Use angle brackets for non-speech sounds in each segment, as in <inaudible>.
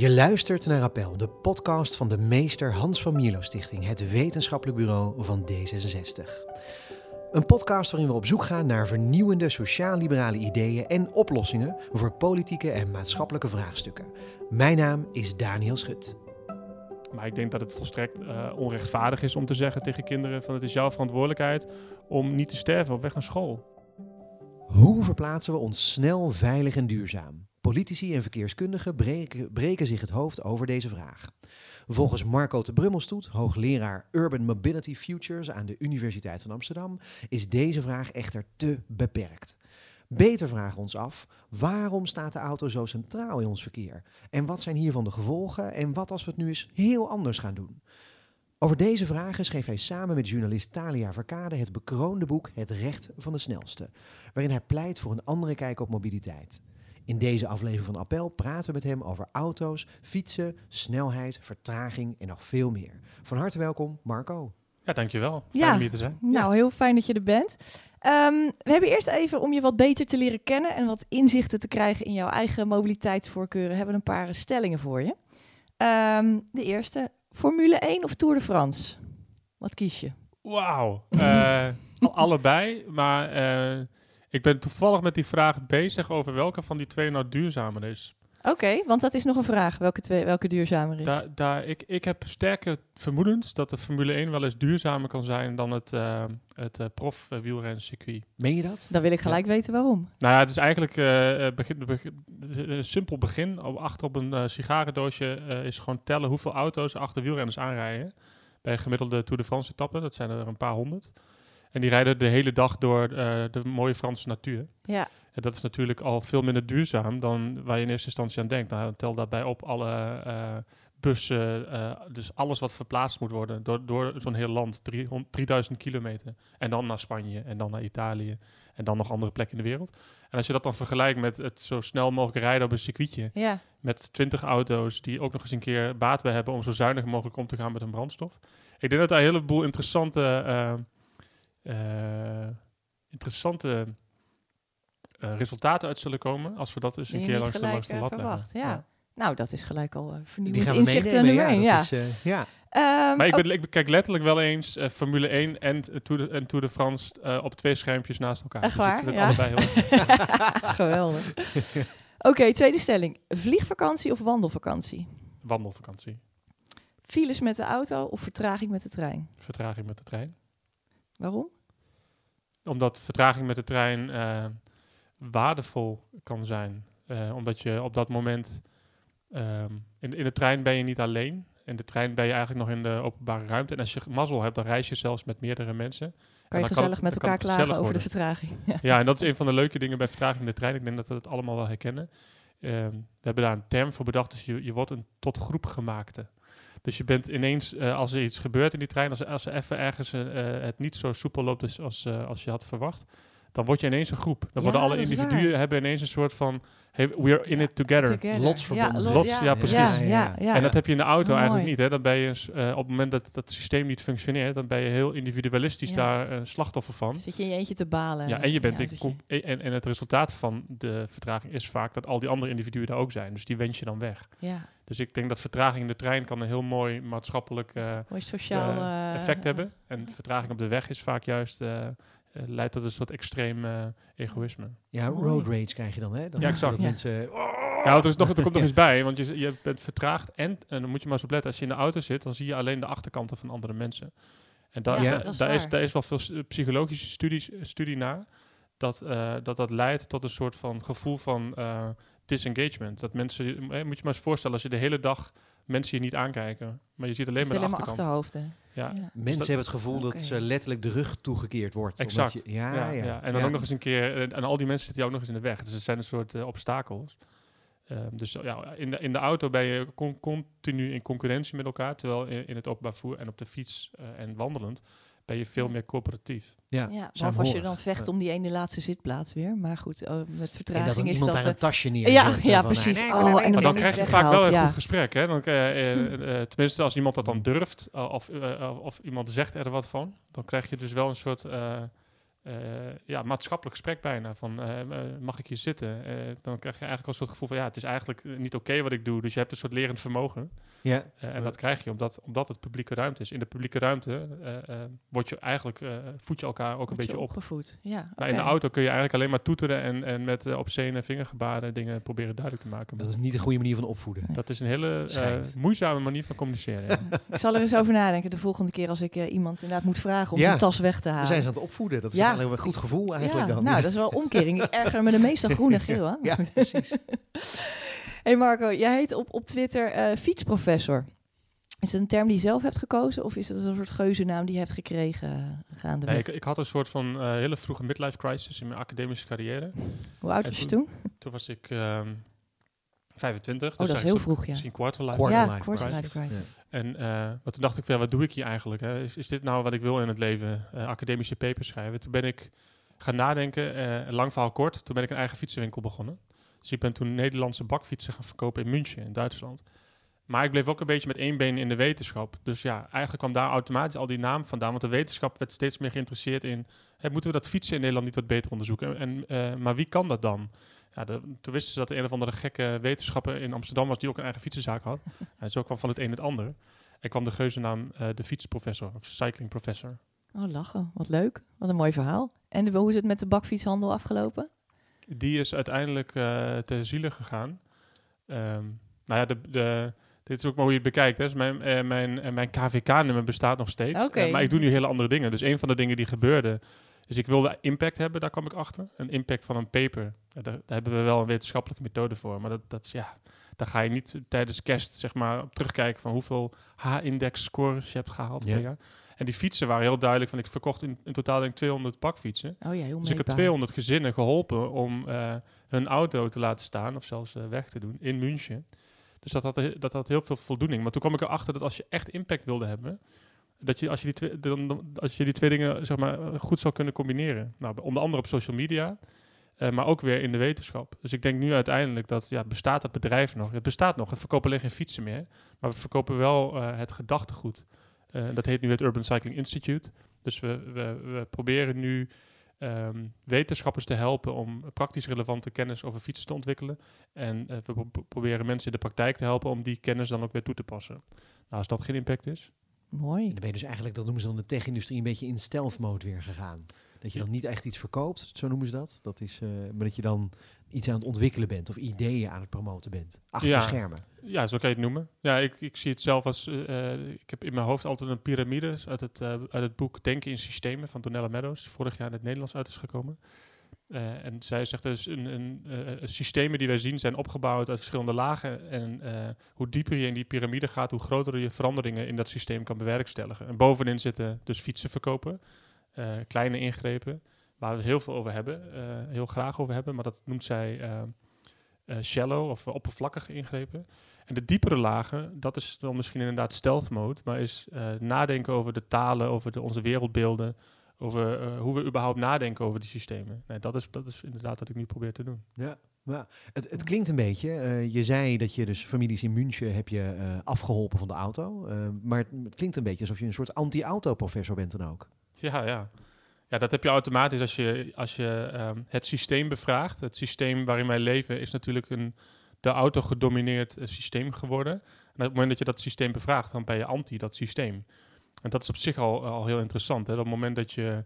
Je luistert naar Appel, de podcast van de meester Hans van Mierlo Stichting, het wetenschappelijk bureau van D66. Een podcast waarin we op zoek gaan naar vernieuwende sociaal-liberale ideeën en oplossingen voor politieke en maatschappelijke vraagstukken. Mijn naam is Daniel Schut. Maar ik denk dat het volstrekt uh, onrechtvaardig is om te zeggen tegen kinderen van het is jouw verantwoordelijkheid om niet te sterven op weg naar school. Hoe verplaatsen we ons snel, veilig en duurzaam? Politici en verkeerskundigen breken, breken, zich het hoofd over deze vraag. Volgens Marco de Brummelstoet, hoogleraar Urban Mobility Futures aan de Universiteit van Amsterdam, is deze vraag echter te beperkt. Beter vragen ons af, waarom staat de auto zo centraal in ons verkeer? En wat zijn hiervan de gevolgen? En wat als we het nu eens heel anders gaan doen? Over deze vragen schreef hij samen met journalist Talia Verkade het bekroonde boek Het Recht van de Snelste, waarin hij pleit voor een andere kijk op mobiliteit. In deze aflevering van Appel praten we met hem over auto's, fietsen, snelheid, vertraging en nog veel meer. Van harte welkom, Marco. Ja, dankjewel. Fijn ja, om hier te zijn. Nou, heel fijn dat je er bent. Ehm, we hebben eerst even, om je wat beter te leren kennen en wat inzichten te krijgen in jouw eigen mobiliteitsvoorkeuren, hebben we een paar stellingen voor je. Ehm, de eerste, Formule 1 of Tour de France? Wat kies je? Wauw. <laughs> Uh, allebei, maar uh, ik ben toevallig met die vraag bezig over welke van die twee nou duurzamer is. Oké, want dat is nog een vraag. Welke, twee, welke duurzamer is? Daar, daar, ik, ik heb sterke vermoedens dat de Formule 1 wel eens duurzamer kan zijn dan het, uh, het uh, prof uh, wielrencircuit. Meen je dat? Dan wil ik gelijk weten waarom. Nou ja, het is eigenlijk begin, begin, een simpel begin. Achter op een sigarendoosje is gewoon tellen hoeveel auto's achter wielrenners aanrijden. Bij gemiddelde Tour de France etappe, dat zijn er een paar honderd. En die rijden de hele dag door uh, de mooie Franse natuur. Ja. En dat is natuurlijk al veel minder duurzaam dan waar je in eerste instantie aan denkt. Nou, tel daarbij op alle uh, bussen, uh, dus alles wat verplaatst moet worden door, door zo'n heel land, 300, 3000 kilometer. En dan naar Spanje en dan naar Italië en dan nog andere plekken in de wereld. En als je dat dan vergelijkt met het zo snel mogelijk rijden op een circuitje, ja. met 20 auto's die ook nog eens een keer baat bij hebben om zo zuinig mogelijk om te gaan met hun brandstof. Ik denk dat daar een heleboel interessante uh, interessante uh, resultaten uit zullen komen als we dat eens een keer langs de, langs de lat verwacht, leggen. Ja. Nou, dat is gelijk al uh, vernieuwend inzicht nummer ja, ja. Is, uh, ja. Um, maar ik, ben, ik kijk letterlijk wel eens uh, Formule 1 en, Tour de, en Tour de France uh, op twee schermpjes naast elkaar. Echt dus waar? allebei heel <laughs> Geweldig. Oké, okay, tweede stelling. Vliegvakantie of wandelvakantie? Wandelvakantie. Files met de auto of vertraging met de trein? Vertraging met de trein. Waarom? Omdat vertraging met de trein uh, waardevol kan zijn. Uh, omdat je op dat moment. Um, in, in de trein ben je niet alleen. In de trein ben je eigenlijk nog in de openbare ruimte. En als je mazzel hebt, dan reis je zelfs met meerdere mensen. Kan je gezellig kan met elkaar klagen over de vertraging. <laughs> Ja. ja. en dat is een van de leuke dingen bij vertraging in de trein. Ik denk dat we het allemaal wel herkennen. Um, we hebben daar een term voor bedacht. Dus je, je wordt een tot groep gemaakte. Dus je bent ineens, uh, als er iets gebeurt in die trein, als, als er even ergens uh, het niet zo soepel loopt als, als je had verwacht, dan word je ineens een groep. Dan ja, worden alle individuen hebben ineens een soort van hey, we are in ja, it together. together. Lotsverbonden. Ja, Lots, ja, precies. Ja, en dat heb je in de auto oh, eigenlijk niet. Hè. Dan ben je uh, op het moment dat dat systeem niet functioneert, dan ben je heel individualistisch daar een slachtoffer van. Zit je in je eentje te balen. Ja, en je bent je... En, en het resultaat van de vertraging is vaak dat al die andere individuen daar ook zijn. Dus die wens je dan weg. Ja. Dus ik denk dat vertraging in de trein kan een heel mooi maatschappelijk uh, mooi sociaal uh, effect hebben. En vertraging op de weg is vaak juist uh, leidt tot een soort extreem egoïsme. Ja, road rage krijg je dan, hè? Dat ja, exact. Dat mensen... Ja, er, is nog, er komt nog <laughs> eens bij, want je, je bent vertraagd en, en dan moet je maar eens opletten, als je in de auto zit, dan zie je alleen de achterkanten van andere mensen. En da ja, da is daar, is, daar is wel veel psychologische studies, studie naar, dat, dat dat leidt tot een soort van gevoel van disengagement. Dat mensen, eh, moet je maar eens voorstellen, als je de hele dag mensen je niet aankijken, maar je ziet alleen maar de achterkant. achterhoofden. Ja. ja. Mensen dus hebben het gevoel okay. dat ze letterlijk de rug toegekeerd wordt. Exact. Je, ja, ja, ja, ja, En dan ook nog eens een keer, uh, en al die mensen zitten jou ook nog eens in de weg. Dus het zijn een soort uh, obstakels. Uh, dus ja, in de, in de auto ben je con continu in concurrentie met elkaar, terwijl in, in het openbaar vervoer en op de fiets en wandelend ben je veel meer coöperatief. Ja, ja of als je dan vecht om die ene laatste zitplaats weer. Maar goed, oh, met vertraging en dat is iemand dat... daar een tasje neer Ja, ja precies. Nee, oh, en dan, dan krijg je vaak wel een ja. goed gesprek. Hè? Dan, uh, uh, tenminste, als iemand dat dan durft, of, of iemand zegt er wat van, dan krijg je dus wel een soort eh, ja, maatschappelijk gesprek bijna. Van, eh, eh, mag ik hier zitten? Eh, dan krijg je eigenlijk al een soort gevoel van, ja, het is eigenlijk eh, niet oké wat ik doe. Dus je hebt een soort lerend vermogen. Ja. Eh, en dat krijg je omdat, omdat het publieke ruimte is. In de publieke ruimte eh, eh, word je eigenlijk, eh, voed je elkaar ook een beetje je op. opgevoed. Ja, Nou, in de auto kun je eigenlijk alleen maar toeteren en, en met uh, obscene vingergebaren dingen proberen duidelijk te maken. Dat is niet een goede manier van opvoeden. Dat is een hele eh, moeizame manier van communiceren. ja. <laughs> Ik zal er eens over nadenken de volgende keer als ik eh, iemand inderdaad moet vragen om Ja. zijn tas weg te We halen. zijn ze aan het opvoeden. Dat is Ja. Een goed gevoel eigenlijk ja, dan. nou, dat is wel omkering. Ik erger me de meeste groen en <laughs> geel aan. Ja, precies. <laughs> hey Marco, jij heet op, op Twitter eh, fietsprofessor. Is het een term die je zelf hebt gekozen of is het een soort geuzennaam die je hebt gekregen uh, gaandeweg? Nee, ik, ik had een soort van uh, hele vroege midlife crisis in mijn academische carrière. Hoe oud was je toen? Toen was ik um, 25. Oh, dus dat is heel vroeg, ja. Misschien quarter life, quarter ja, life quarter crisis. life crisis. Ja. En uh, wat toen dacht ik, van, ja, wat doe ik hier eigenlijk? Hè? Is, is dit nou wat ik wil in het leven? Uh, academische papers schrijven. Toen ben ik gaan nadenken, uh, lang verhaal kort, toen ben ik een eigen fietsenwinkel begonnen. Dus ik ben toen Nederlandse bakfietsen gaan verkopen in München, in Duitsland. Maar ik bleef ook een beetje met één been in de wetenschap. Dus ja, eigenlijk kwam daar automatisch al die naam vandaan. Want de wetenschap werd steeds meer geïnteresseerd in... Moeten we dat fietsen in Nederland niet wat beter onderzoeken? En, uh, maar wie kan dat dan? Ja, de, toen wisten ze dat er een of andere gekke wetenschapper in Amsterdam was... die ook een eigen fietsenzaak had. <laughs> en zo kwam van het een het ander. En kwam de geuzennaam uh, de fietsprofessor, of cycling professor. Oh, lachen. Wat leuk. Wat een mooi verhaal. En de, hoe is het met de bakfietshandel afgelopen? Die is uiteindelijk uh, te zielen gegaan. Um, nou ja, de... de dit is ook maar hoe je het bekijkt. Hè. Dus mijn, uh, mijn, mijn KVK-nummer bestaat nog steeds. Okay. Uh, maar ik doe nu hele andere dingen. Dus een van de dingen die gebeurde... is ik wilde impact hebben, daar kwam ik achter. Een impact van een paper. Daar, daar, hebben we wel een wetenschappelijke methode voor. Maar dat, dat is, ja... Daar ga je niet tijdens kerst zeg maar, op terugkijken van hoeveel H-index scores je hebt gehaald per jaar. En die fietsen waren heel duidelijk van ik verkocht in, in totaal denk ik 200 bakfietsen. Oh ja, heel Dus ik heb 200 gezinnen geholpen om uh, hun auto te laten staan of zelfs uh, weg te doen in München. Dus dat had, dat had heel veel voldoening. Maar toen kwam ik erachter dat als je echt impact wilde hebben, dat je als je die twee, dan, als je die twee dingen zeg maar, goed zou kunnen combineren. Nou, onder andere op social media, uh, maar ook weer in de wetenschap. Dus ik denk nu uiteindelijk dat, ja, bestaat dat bedrijf nog? Het bestaat nog, we verkopen alleen geen fietsen meer, maar we verkopen wel uh, het gedachtegoed. Uh, dat heet nu het Urban Cycling Institute. Dus we, we, we proberen nu um, wetenschappers te helpen om praktisch relevante kennis over fietsen te ontwikkelen. En we pro proberen mensen in de praktijk te helpen om die kennis dan ook weer toe te passen. Nou, als dat geen impact is. Mooi. En dan ben je dus eigenlijk, dat noemen ze dan de tech-industrie, een beetje in stealth mode weer gegaan. Dat je dan niet echt iets verkoopt, zo noemen ze dat. dat is, uh, maar dat je dan iets aan het ontwikkelen bent of ideeën aan het promoten bent. Achter ja. de schermen. Ja, zo kan je het noemen. Ja, ik, ik zie het zelf als... Uh, ik heb in mijn hoofd altijd een piramide uit het, uh, uit het boek Denken in Systemen van Donella Meadows. Vorig jaar in het Nederlands uit is gekomen. Uh, en zij zegt dus, een, een, een, systemen die wij zien zijn opgebouwd uit verschillende lagen. En hoe dieper je in die piramide gaat, hoe groter je veranderingen in dat systeem kan bewerkstelligen. En bovenin zitten dus fietsen verkopen, kleine ingrepen, waar we het heel veel over hebben, heel graag over hebben. Maar dat noemt zij shallow of oppervlakkige ingrepen. En de diepere lagen, dat is dan misschien inderdaad stealth mode, maar is nadenken over de talen, over de, onze wereldbeelden, over uh, hoe we überhaupt nadenken over die systemen. Nee, dat, is, dat is inderdaad wat ik nu probeer te doen. Ja, maar het, het klinkt een beetje. Uh, je zei dat je dus families in München heb je uh, afgeholpen van de auto. maar het klinkt een beetje alsof je een soort anti-auto-professor bent dan ook. Ja, ja. Ja, dat heb je automatisch als je, als je um, het systeem bevraagt. Het systeem waarin wij leven is natuurlijk een de auto gedomineerd systeem geworden. En op het moment dat je dat systeem bevraagt, dan ben je anti dat systeem. En dat is op zich al, al heel interessant. Hè? Op het moment dat je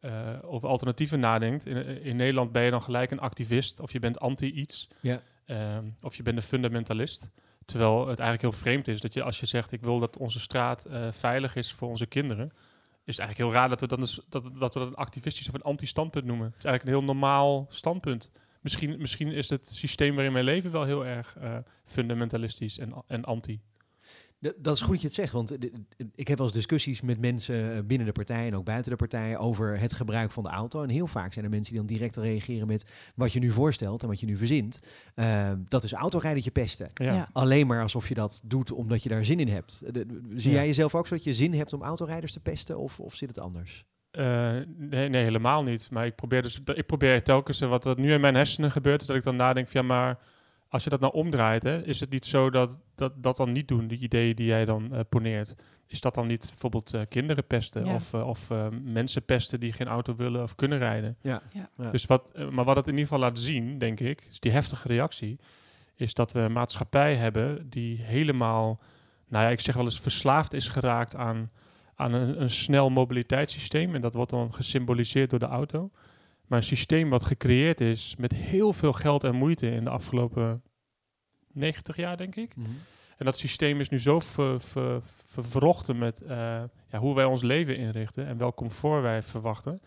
uh, over alternatieven nadenkt. In, in, Nederland ben je dan gelijk een activist of je bent anti iets. Ja. Uh, of je bent een fundamentalist. Terwijl het eigenlijk heel vreemd is dat je als je zegt ik wil dat onze straat uh, veilig is voor onze kinderen. Is het eigenlijk heel raar dat we, dan dus, dat, dat we dat een activistisch of een anti-standpunt noemen. Het is eigenlijk een heel normaal standpunt. Misschien, misschien is het systeem waarin wij leven wel heel erg uh, fundamentalistisch en, en anti. Dat is goed dat je het zegt, want ik heb wel eens discussies met mensen eh, binnen de partij en ook buiten de partij over het gebruik van de auto. En heel vaak zijn er mensen die dan direct reageren met wat je nu voorstelt en wat je nu verzint. Uh, dat is autorijdertje pesten. Ja. Ja. Alleen maar alsof je dat doet omdat je daar zin in hebt. Zie Ja. jij jezelf ook zo dat je zin hebt om autorijders te pesten of, of zit het anders? Uh, nee, nee, helemaal niet. Maar ik probeer dus, ik probeer telkens uh, wat er nu in mijn hersenen gebeurt, is dat ik dan nadenk van ja, maar als je dat nou omdraait, hè, is het niet zo dat dat, dat dan niet doen, die ideeën die jij dan uh, poneert. is dat dan niet bijvoorbeeld eh, kinderen pesten Ja. of, eh, of eh, mensen pesten die geen auto willen of kunnen rijden? Ja. Ja. Dus wat, eh, maar wat het in ieder geval laat zien, denk ik, is die heftige reactie, is dat we een maatschappij hebben die helemaal, nou ja, ik zeg wel eens verslaafd is geraakt aan, aan een, een snel mobiliteitssysteem. En dat wordt dan gesymboliseerd door de auto. Maar een systeem wat gecreëerd is met heel veel geld en moeite in de afgelopen 90 jaar, denk ik. Mhm. En dat systeem is nu zo ver, ver- vervrochten met eh, ja, hoe wij ons leven inrichten en welk comfort wij verwachten.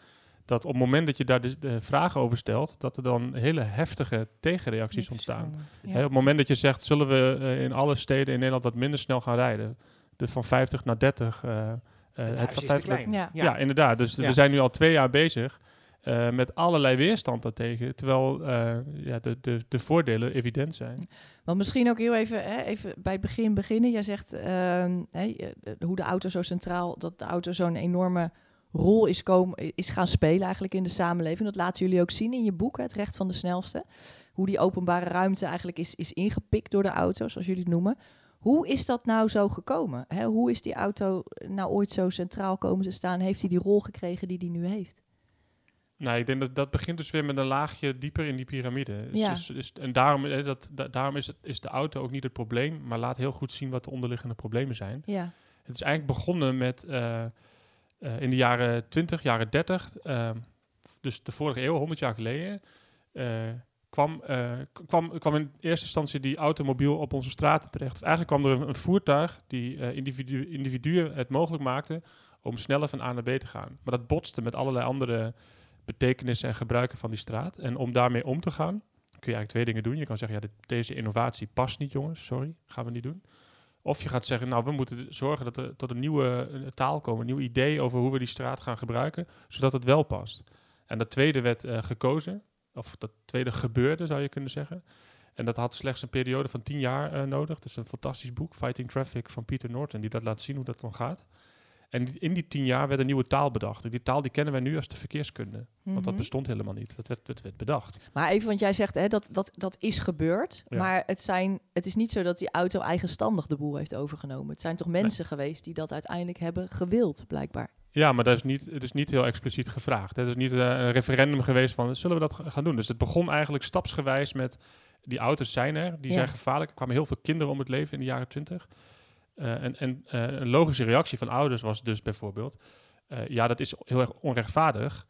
Dat op het moment dat je daar de, de vragen over stelt, dat er dan hele heftige tegenreacties ontstaan. Ja. Hè, op het moment dat je zegt, zullen we eh, in alle steden in Nederland wat minder snel gaan rijden? De van 50 naar 30. eh, eh, Het het huis van is te 50 naar- klein. Ja. ja. inderdaad. Dus Ja. we zijn nu al twee jaar bezig eh, met allerlei weerstand daartegen. Terwijl eh, ja, de, de, de voordelen evident zijn. Want misschien ook heel even, hè, even bij het begin beginnen. Jij zegt ehm, eh, hoe de auto zo centraal, dat de auto zo'n enorme rol is, komen, is gaan spelen eigenlijk in de samenleving. Dat laten jullie ook zien in je boek, Het Recht van de Snelste. Hoe die openbare ruimte eigenlijk is, is ingepikt door de auto, zoals jullie het noemen. Hoe is dat nou zo gekomen? Hè? Hoe is die auto nou ooit zo centraal komen te staan? Heeft hij die rol gekregen die hij nu heeft? Nou, ik denk dat dat begint dus weer met een laagje dieper in die piramide. Dus, Ja. dus, dus- en daarom, eh, dat, da- daarom is, het, is de auto ook niet het probleem, maar laat heel goed zien wat de onderliggende problemen zijn. Ja, Het is eigenlijk begonnen met eh, eh, in de jaren 20, jaren 30, eh, dus de vorige eeuw, 100 jaar geleden, eh, kwam, kwam, kwam in eerste instantie die automobiel op onze straten terecht. Of eigenlijk kwam er een, een voertuig die individu individuen het mogelijk maakte om sneller van A naar B te gaan. Maar dat botste met allerlei andere betekenissen en gebruiken van die straat. En om daarmee om te gaan, kun je eigenlijk twee dingen doen. Je kan zeggen, ja, dit- deze innovatie past niet, jongens. Sorry, gaan we niet doen. Of je gaat zeggen, nou, we moeten zorgen dat er tot een nieuwe eh, taal komt, een nieuw idee over hoe we die straat gaan gebruiken, zodat het wel past. En dat tweede werd eh, gekozen, of dat tweede gebeurde, zou je kunnen zeggen. En dat had slechts een periode van tien jaar eh, nodig. Is een fantastisch boek, Fighting Traffic, van Peter Norton, die dat laat zien hoe dat dan gaat. En in die tien jaar werd een nieuwe taal bedacht. En die taal die kennen wij nu als de verkeerskunde. Want dat Mhm. bestond helemaal niet. Dat werd, werd, werd bedacht. Maar even, want jij zegt hè, dat, dat dat is gebeurd. Ja. Maar het, zijn, het is niet zo dat die auto eigenstandig de boel heeft overgenomen. Het zijn toch mensen geweest die dat uiteindelijk hebben gewild, blijkbaar. Ja, maar dat is niet, het is niet heel expliciet gevraagd. Het is niet eh, een referendum geweest van, zullen we dat gaan doen? Dus het begon eigenlijk stapsgewijs met, die auto's zijn er, die Ja. zijn gevaarlijk. Er kwamen heel veel kinderen om het leven in de jaren twintig. Eh, en en eh, een logische reactie van ouders was dus bijvoorbeeld, eh, ja, dat is heel erg onrechtvaardig.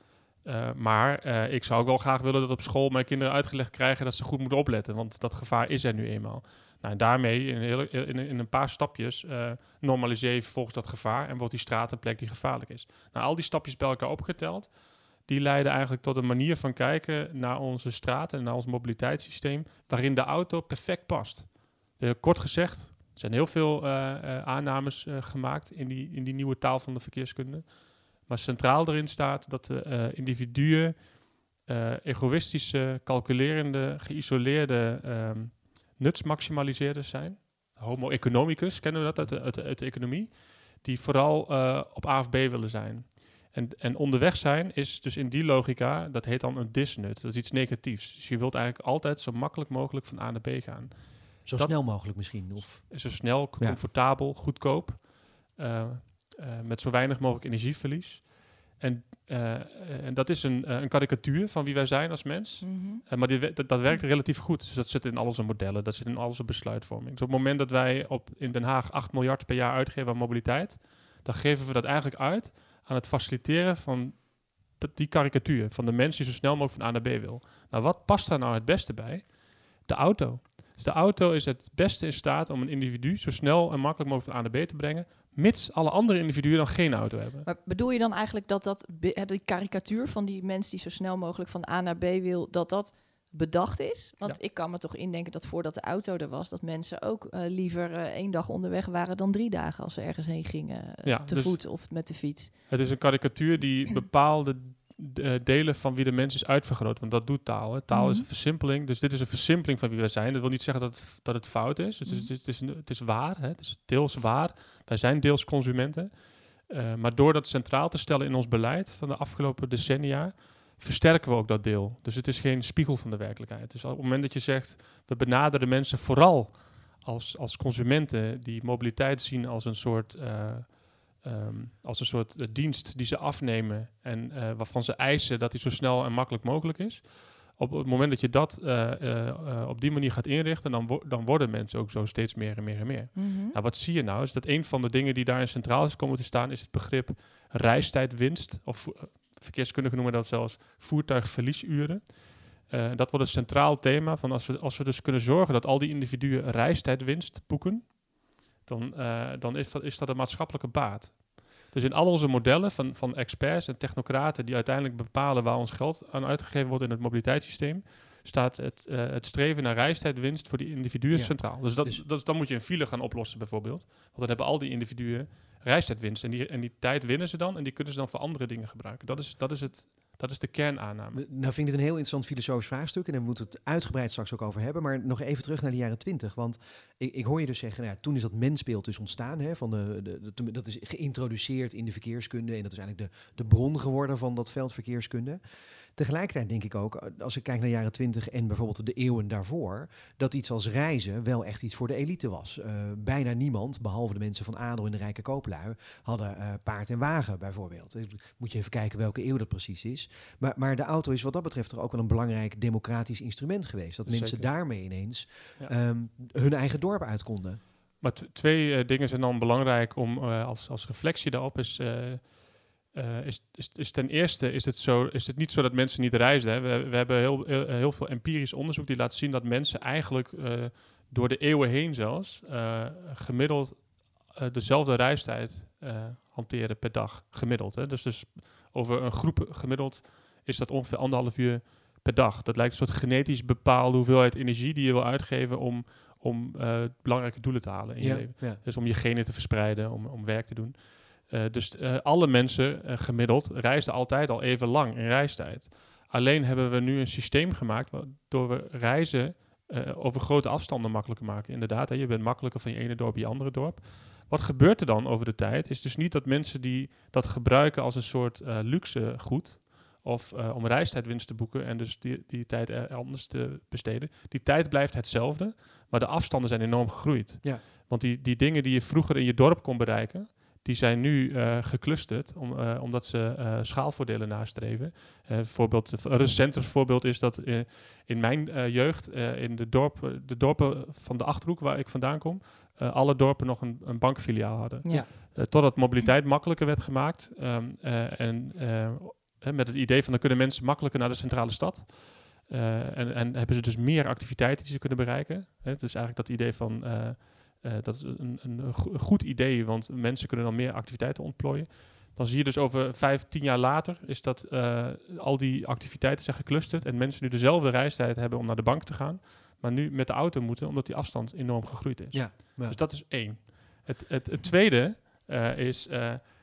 maar ik zou ook wel graag willen dat op school mijn kinderen uitgelegd krijgen dat ze goed moeten opletten. Want dat gevaar is er nu eenmaal. Nou, en daarmee, in, in, een paar stapjes, normaliseer je vervolgens dat gevaar en wordt die straat een plek die gevaarlijk is. Nou, al die stapjes bij elkaar opgeteld, die leiden eigenlijk tot een manier van kijken naar onze straat en naar ons mobiliteitssysteem, waarin de auto perfect past. Kort gezegd, er zijn heel veel eh, eh, aannames eh, gemaakt in die, in die nieuwe taal van de verkeerskunde. Maar centraal erin staat dat de individuen egoïstische, calculerende, geïsoleerde ehm, nutsmaximaliseerders zijn. Homo economicus, kennen we dat uit de, uit de, economie? Die vooral op A of B willen zijn. En, en onderweg zijn is dus in die logica, dat heet dan een disnut. Dat is iets negatiefs. Dus je wilt eigenlijk altijd zo makkelijk mogelijk van A naar B gaan. Zo Dat- snel mogelijk misschien. Of, Zo snel, Ja. comfortabel, goedkoop. eh, eh, met zo weinig mogelijk energieverlies. En, eh, en dat is een, een karikatuur van wie wij zijn als mens. Eh, maar die, dat, dat werkt relatief goed. Dus dat zit in al onze modellen, dat zit in al onze besluitvorming. Dus op het moment dat wij op, in Den Haag 8 miljard per jaar uitgeven aan mobiliteit, dan geven we dat eigenlijk uit aan het faciliteren van dat- die karikatuur. Van de mens die zo snel mogelijk van A naar B wil. Nou, wat past daar nou het beste bij? De auto. Dus de auto is het beste in staat om een individu zo snel en makkelijk mogelijk van A naar B te brengen, mits alle andere individuen dan geen auto hebben. Maar bedoel je dan eigenlijk dat dat die karikatuur van die mens die zo snel mogelijk van A naar B wil, dat dat bedacht is? Want ik kan me toch indenken dat voordat de auto er was, dat mensen ook eh, liever eh, één dag onderweg waren dan drie dagen als ze ergens heen gingen, eh, Ja, te dus- voet of met de fiets. Het is een karikatuur die bepaalde eh, delen van wie de mens is uitvergroot. Want dat doet taal. Hè. Taal is Mhm. een versimpeling. Dus dit is een versimpeling van wie wij zijn. Dat wil niet zeggen dat het, dat het fout is. Mhm. het, is het, is een- het is waar. Hè. Het is deels waar. Wij zijn deels consumenten. Eh, maar door dat centraal te stellen in ons beleid van de afgelopen decennia, versterken we ook dat deel. Dus het is geen spiegel van de werkelijkheid. Dus op het moment dat je zegt, we benaderen mensen vooral als, als consumenten die mobiliteit zien als een soort eh, ehm, als een soort eh, dienst die ze afnemen en eh, waarvan ze eisen dat die zo snel en makkelijk mogelijk is. Op het moment dat je dat eh, op die manier gaat inrichten, dan, wo- dan worden mensen ook zo steeds meer en meer en meer. Mhm. Nou, wat zie je nou? Is dat een van de dingen die daarin centraal is komen te staan, is het begrip reistijdwinst. Of verkeerskundigen noemen dat zelfs voertuigverliesuren. Dat wordt een centraal thema van als we, als we dus kunnen zorgen dat al die individuen reistijdwinst boeken, dan, eh, dan is, dat, is dat een maatschappelijke baat. Dus in al onze modellen van, van experts en technocraten die uiteindelijk bepalen waar ons geld aan uitgegeven wordt in het mobiliteitssysteem, staat het, eh, het streven naar reistijdwinst voor die individuen Ja. centraal. Dus, dat, Dus- dat, dan moet je een file gaan oplossen bijvoorbeeld. Want dan hebben al die individuen reistijdwinst. En die, en die tijd winnen ze dan en die kunnen ze dan voor andere dingen gebruiken. Dat is, dat is, het, dat is de kernaanname. Nou vind ik het een heel interessant filosofisch vraagstuk en daar moeten we het uitgebreid straks ook over hebben. Maar nog even terug naar de jaren twintig, want ik, ik hoor je dus zeggen, nou ja, toen is dat mensbeeld dus ontstaan. Hè, van de, de, de- dat is geïntroduceerd in de verkeerskunde en dat is eigenlijk de, de bron geworden van dat veld verkeerskunde. Tegelijkertijd denk ik ook, als ik kijk naar de jaren twintig en bijvoorbeeld de eeuwen daarvoor, dat iets als reizen wel echt iets voor de elite was. Eh, bijna niemand, behalve de mensen van adel en de rijke kooplui, hadden eh, paard en wagen bijvoorbeeld. Eh, Moet je even kijken welke eeuw dat precies is. Maar, maar de auto is wat dat betreft toch ook wel een belangrijk democratisch instrument geweest. Dat mensen Zeker. daarmee ineens Ja. ehm, hun eigen dorp uit konden. Maar twee dingen zijn dan belangrijk om eh, als, als reflectie daarop is, eh, is, is, is ten eerste is het, zo, is het niet zo dat mensen niet reizen. Hè. We, we hebben heel, heel, heel veel empirisch onderzoek die laat zien dat mensen eigenlijk eh, door de eeuwen heen zelfs eh, gemiddeld dezelfde reistijd hanteren per dag gemiddeld. Hè. Dus, dus over een groep gemiddeld is dat ongeveer anderhalf uur per dag. Dat lijkt een soort genetisch bepaalde hoeveelheid energie die je wil uitgeven om, om belangrijke doelen te halen in je leven. ja. Dus om je genen te verspreiden, om, om werk te doen. Eh, dus eh, alle mensen eh, gemiddeld reisden altijd al even lang in reistijd. Alleen hebben we nu een systeem gemaakt waardoor we reizen over grote afstanden makkelijker maken. Inderdaad, hè, je bent makkelijker van je ene dorp je andere dorp. Wat gebeurt er dan over de tijd? Is dus niet dat mensen die dat gebruiken als een soort luxe goed. Of om reistijdwinst te boeken en dus die, die tijd er anders te besteden. Die tijd blijft hetzelfde, maar de afstanden zijn enorm gegroeid. Ja. Want die, die dingen die je vroeger in je dorp kon bereiken, die zijn nu eh geclusterd, om, eh, omdat ze eh, schaalvoordelen nastreven. Voorbeeld, een recenter voorbeeld is dat in mijn jeugd, in de, dorp, de dorpen van de Achterhoek, waar ik vandaan kom, alle dorpen nog een, een bankfiliaal hadden. Ja. Totdat mobiliteit makkelijker werd gemaakt. ehm, eh, en met het idee van dan kunnen mensen makkelijker naar de centrale stad. En, en hebben ze dus meer activiteiten die ze kunnen bereiken. Hè, dus eigenlijk dat idee van eh, dat is een, een, een go- een goed idee, want mensen kunnen dan meer activiteiten ontplooien. Dan zie je dus over vijf, tien jaar later is dat eh, al die activiteiten zijn geclusterd en mensen nu dezelfde reistijd hebben om naar de bank te gaan, maar nu met de auto moeten, omdat die afstand enorm gegroeid is. Ja, ja. Dus dat is één. Het, het, het tweede eh, is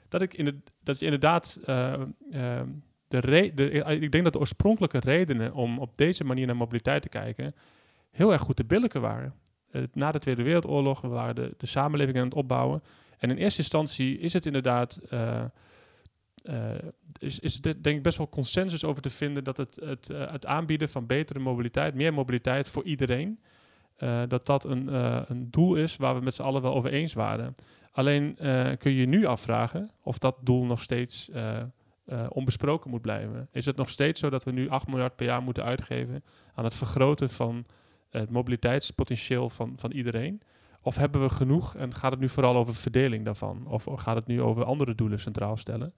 dat, ik in de, dat je inderdaad eh, ehm, de, re- de ik denk dat de oorspronkelijke redenen om op deze manier naar mobiliteit te kijken heel erg goed te billijken waren. Eh, na de Tweede Wereldoorlog we waren de, de samenleving aan het opbouwen. En in eerste instantie is het inderdaad, eh, eh, is, is er denk ik best wel consensus over te vinden dat het, het, het aanbieden van betere mobiliteit, meer mobiliteit voor iedereen, dat dat een, een doel is waar we met z'n allen wel over eens waren. Alleen kun je je nu afvragen of dat doel nog steeds onbesproken moet blijven. Is het nog steeds zo dat we nu 8 miljard per jaar moeten uitgeven aan het vergroten van het mobiliteitspotentieel van, van iedereen? Of hebben we genoeg en gaat het nu vooral over verdeling daarvan? Of gaat het nu over andere doelen centraal stellen?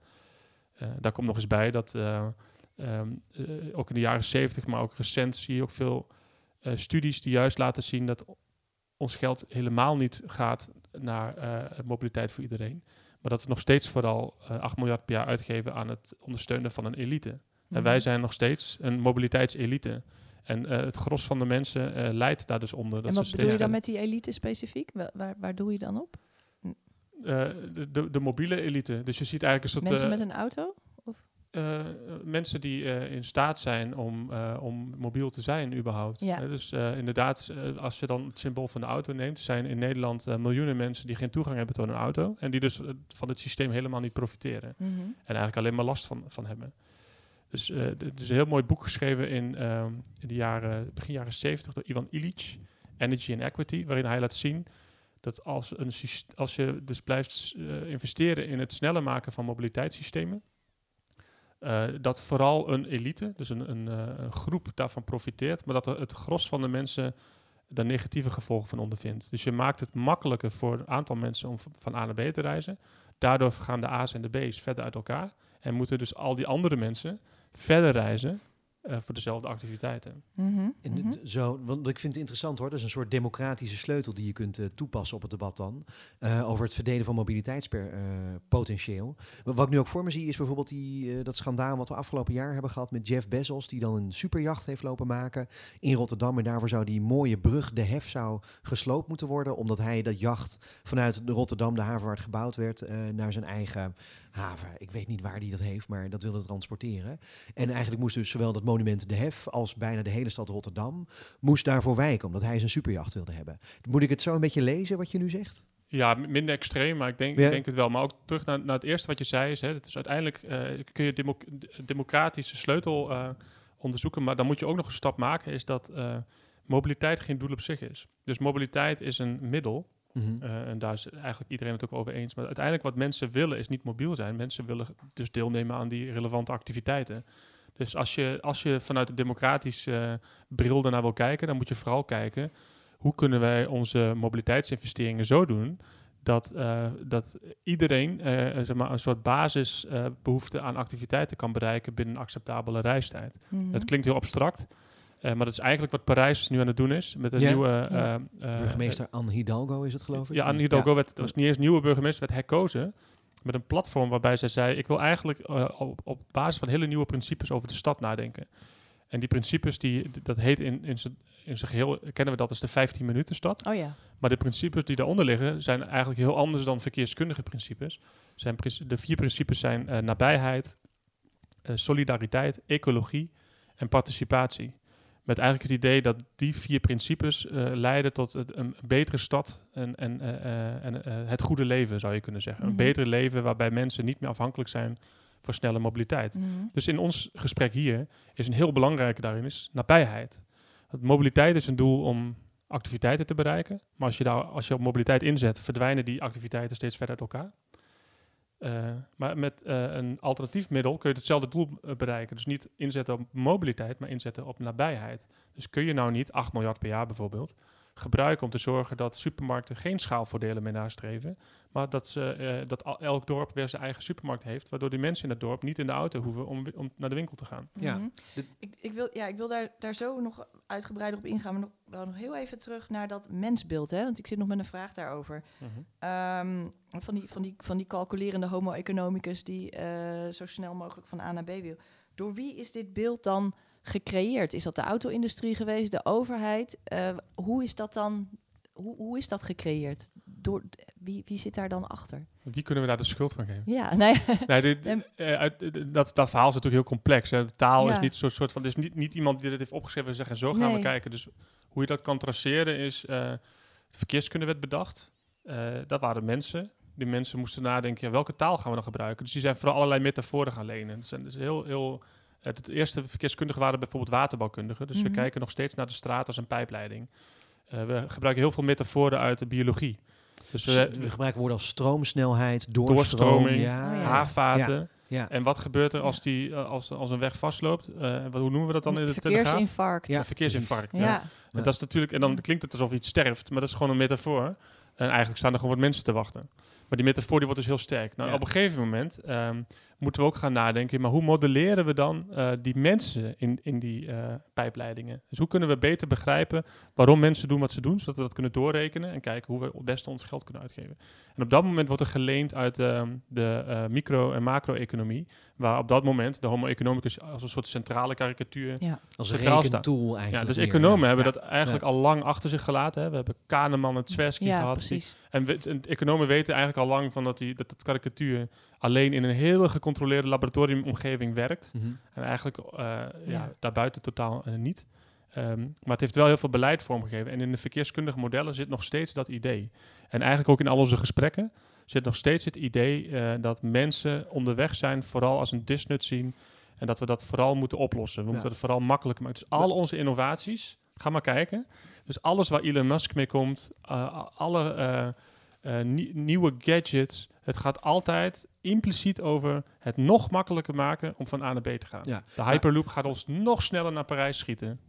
Eh, daar komt nog eens bij dat eh, ehm, eh, ook in de jaren 70, maar ook recent zie je ook veel studies die juist laten zien dat ons geld helemaal niet gaat naar mobiliteit voor iedereen. Maar dat we nog steeds vooral eh 8 miljard per jaar uitgeven aan het ondersteunen van een elite. En Mhm. wij zijn nog steeds een mobiliteitselite. En eh, het gros van de mensen eh leidt daar dus onder. Dat En wat bedoel je dan met die elite specifiek? Wa- Waar, waar doe je dan op? Eh, de, de, de mobiele elite. Dus je ziet eigenlijk een soort... Mensen met een auto? eh, mensen die in staat zijn om, om mobiel te zijn überhaupt. Ja. Dus inderdaad, als je dan het symbool van de auto neemt, zijn in Nederland miljoenen mensen die geen toegang hebben tot een auto. En die dus van het systeem helemaal niet profiteren. Mhm. En eigenlijk alleen maar last van, van hebben. Dus eh, d- er is een heel mooi boek geschreven in, ehm, in de jaren, begin jaren 70 door Ivan Illich, Energy and Equity, waarin hij laat zien dat als, een, als je dus blijft eh, investeren in het sneller maken van mobiliteitssystemen, eh, dat vooral een elite, dus een, een, eh, een groep daarvan profiteert, maar dat het gros van de mensen daar negatieve gevolgen van ondervindt. Dus je maakt het makkelijker voor een aantal mensen om van A naar B te reizen. Daardoor gaan de A's en de B's verder uit elkaar. En moeten dus al die andere mensen verder reizen eh, voor dezelfde activiteiten. Mhm, En mhm. zo, want ik vind het interessant hoor. Dat is een soort democratische sleutel die je kunt eh, toepassen op het debat dan. eh, over het verdelen van mobiliteitspotentieel. Wat, wat ik nu ook voor me zie is bijvoorbeeld die, eh, dat schandaal wat we afgelopen jaar hebben gehad met Jeff Bezos. Die dan een superjacht heeft lopen maken in Rotterdam. En daarvoor zou die mooie brug, de Hef, zou gesloopt moeten worden. Omdat hij dat jacht vanuit de Rotterdam, de haven waar het gebouwd werd, eh, naar zijn eigen haven. Ik weet niet waar die dat heeft, maar dat wilde transporteren. En eigenlijk moest dus zowel dat monument De Hef als bijna de hele stad Rotterdam moest daarvoor wijken, omdat hij zijn superjacht wilde hebben. Moet ik het zo een beetje lezen wat je nu zegt? Ja, minder extreem, maar ik denk, Ja. ik denk het wel. Maar ook terug naar, naar het eerste wat je zei, is, hè, het is uiteindelijk eh, kun je demo de- democratische sleutel eh, onderzoeken, maar dan moet je ook nog een stap maken, is dat eh, mobiliteit geen doel op zich is. Dus mobiliteit is een middel, Mhm. eh, en daar is eigenlijk iedereen het ook over eens. Maar uiteindelijk wat mensen willen is niet mobiel zijn. Mensen willen dus deelnemen aan die relevante activiteiten. Dus als je, als je vanuit de democratische eh, bril daarnaar wil kijken, dan moet je vooral kijken hoe kunnen wij onze mobiliteitsinvesteringen zo doen dat, eh, dat iedereen eh, zeg maar een soort basisbehoefte aan activiteiten kan bereiken binnen een acceptabele reistijd. Mhm. Dat klinkt heel abstract, maar dat is eigenlijk wat Parijs nu aan het doen is met een Ja. nieuwe Ja. eh, eh, Burgemeester Anne Hidalgo is het geloof ik? ja, Anne Hidalgo werd, was niet eens nieuwe burgemeester, werd herkozen met een platform waarbij zij zei: Ik wil eigenlijk eh, op, op basis van hele nieuwe principes over de stad nadenken. En die principes, die, dat heet in, in zijn in zijn geheel, kennen we dat als de 15 minuten stad. Oh ja. Maar de principes die daaronder liggen zijn eigenlijk heel anders dan verkeerskundige principes. Zijn de vier principes zijn eh, nabijheid, eh, solidariteit, ecologie en participatie. Met eigenlijk het idee dat die vier principes eh, leiden tot het- een betere stad en, en, eh, eh, en het goede leven, zou je kunnen zeggen. Mhm. Een betere leven waarbij mensen niet meer afhankelijk zijn van snelle mobiliteit. Mhm. Dus in ons gesprek hier is een heel belangrijke daarin is nabijheid. Want mobiliteit is een doel om activiteiten te bereiken. Maar als je, daar, als je op mobiliteit inzet, verdwijnen die activiteiten steeds verder uit elkaar. Eh, maar met eh, een alternatief middel kun je hetzelfde doel eh, bereiken. Dus niet inzetten op mobiliteit, maar inzetten op nabijheid. Dus kun je nou niet 8 miljard per jaar bijvoorbeeld gebruiken om te zorgen dat supermarkten geen schaalvoordelen meer nastreven, maar dat, ze, eh, dat al- elk dorp weer zijn eigen supermarkt heeft, waardoor die mensen in het dorp niet in de auto hoeven om, om naar de winkel te gaan. Ja. Mhm. Ik, ik wil, ja, ik wil daar, daar zo nog uitgebreider op ingaan, maar nog, wel nog heel even terug naar dat mensbeeld. Hè? Want ik zit nog met een vraag daarover. Ehm, van, die, van, die, van die calculerende homo economicus die eh, zo snel mogelijk van A naar B wil. Door wie is dit beeld dan gecreëerd? Is dat de auto-industrie geweest, de overheid? Eh, hoe is dat dan? Hoe, hoe is dat gecreëerd? Door, wie, wie zit daar dan achter? Wie kunnen we daar de schuld van geven? Ja, <laughs> nou ja. Nee, dit, eh, uit, eh, dat, dat verhaal is natuurlijk heel complex. Hè. De taal Ja. is niet zo'n soort van. Er is niet, niet iemand die dit heeft opgeschreven en zegt: en zo gaan we Nee. kijken. Dus hoe je dat kan traceren is. eh, de verkeerskunde werd bedacht. Dat waren mensen. Die mensen moesten nadenken: ja, welke taal gaan we dan gebruiken? Dus die zijn vooral allerlei metaforen gaan lenen. Het zijn dus heel. heel het, het eerste verkeerskundigen waren bijvoorbeeld waterbouwkundigen. Dus we Mhm. kijken nog steeds naar de straat als een pijpleiding. Eh, we gebruiken heel veel metaforen uit de biologie. Dus we, we gebruiken woorden als stroomsnelheid, doorstroom, Doorstroming, ja, Oh, ja. En wat gebeurt er als, die, eh, als, als een weg vastloopt? Eh, wat, hoe noemen we dat dan in de Telegraaf? Verkeersinfarct. Ja. Verkeersinfarct. Ja. Ja. En dat is natuurlijk, en dan klinkt het alsof iets sterft, maar dat is gewoon een metafoor. En eigenlijk staan er gewoon wat mensen te wachten. Maar die metafoor die wordt dus heel sterk. Nou, Ja. op een gegeven moment ehm, moeten we ook gaan nadenken, maar hoe modelleren we dan eh, die mensen in, in die eh, pijpleidingen? Dus hoe kunnen we beter begrijpen waarom mensen doen wat ze doen, zodat we dat kunnen doorrekenen en kijken hoe we het beste ons geld kunnen uitgeven. En op dat moment wordt er geleend uit ehm, de eh, micro- en macro-economie, waar op dat moment de homo economicus als een soort centrale karikatuur Ja. Als een rekentool eigenlijk. ja, dus meer, economen ja. hebben Ja. dat eigenlijk al lang achter zich gelaten. Hè. We hebben Kahneman en Tversky Ja, gehad. die- en, we- en economen weten eigenlijk al lang van dat, die, dat het karikatuur alleen in een hele gecontroleerde laboratoriumomgeving werkt. Mhm. En eigenlijk eh, ja. Ja. daarbuiten totaal eh, niet. Ehm, maar het heeft wel heel veel beleid vormgegeven. En in de verkeerskundige modellen zit nog steeds dat idee. En eigenlijk ook in al onze gesprekken zit nog steeds het idee eh, dat mensen onderweg zijn, vooral als een disnut zien. En dat we dat vooral moeten oplossen. We Ja. moeten het vooral makkelijker maken. Dus al onze innovaties Ga maar kijken. Dus alles waar Elon Musk mee komt, uh, alle uh, nieuwe gadgets, het gaat altijd impliciet over het nog makkelijker maken om van A naar B te gaan. Ja. De Hyperloop gaat ons nog sneller naar Parijs schieten.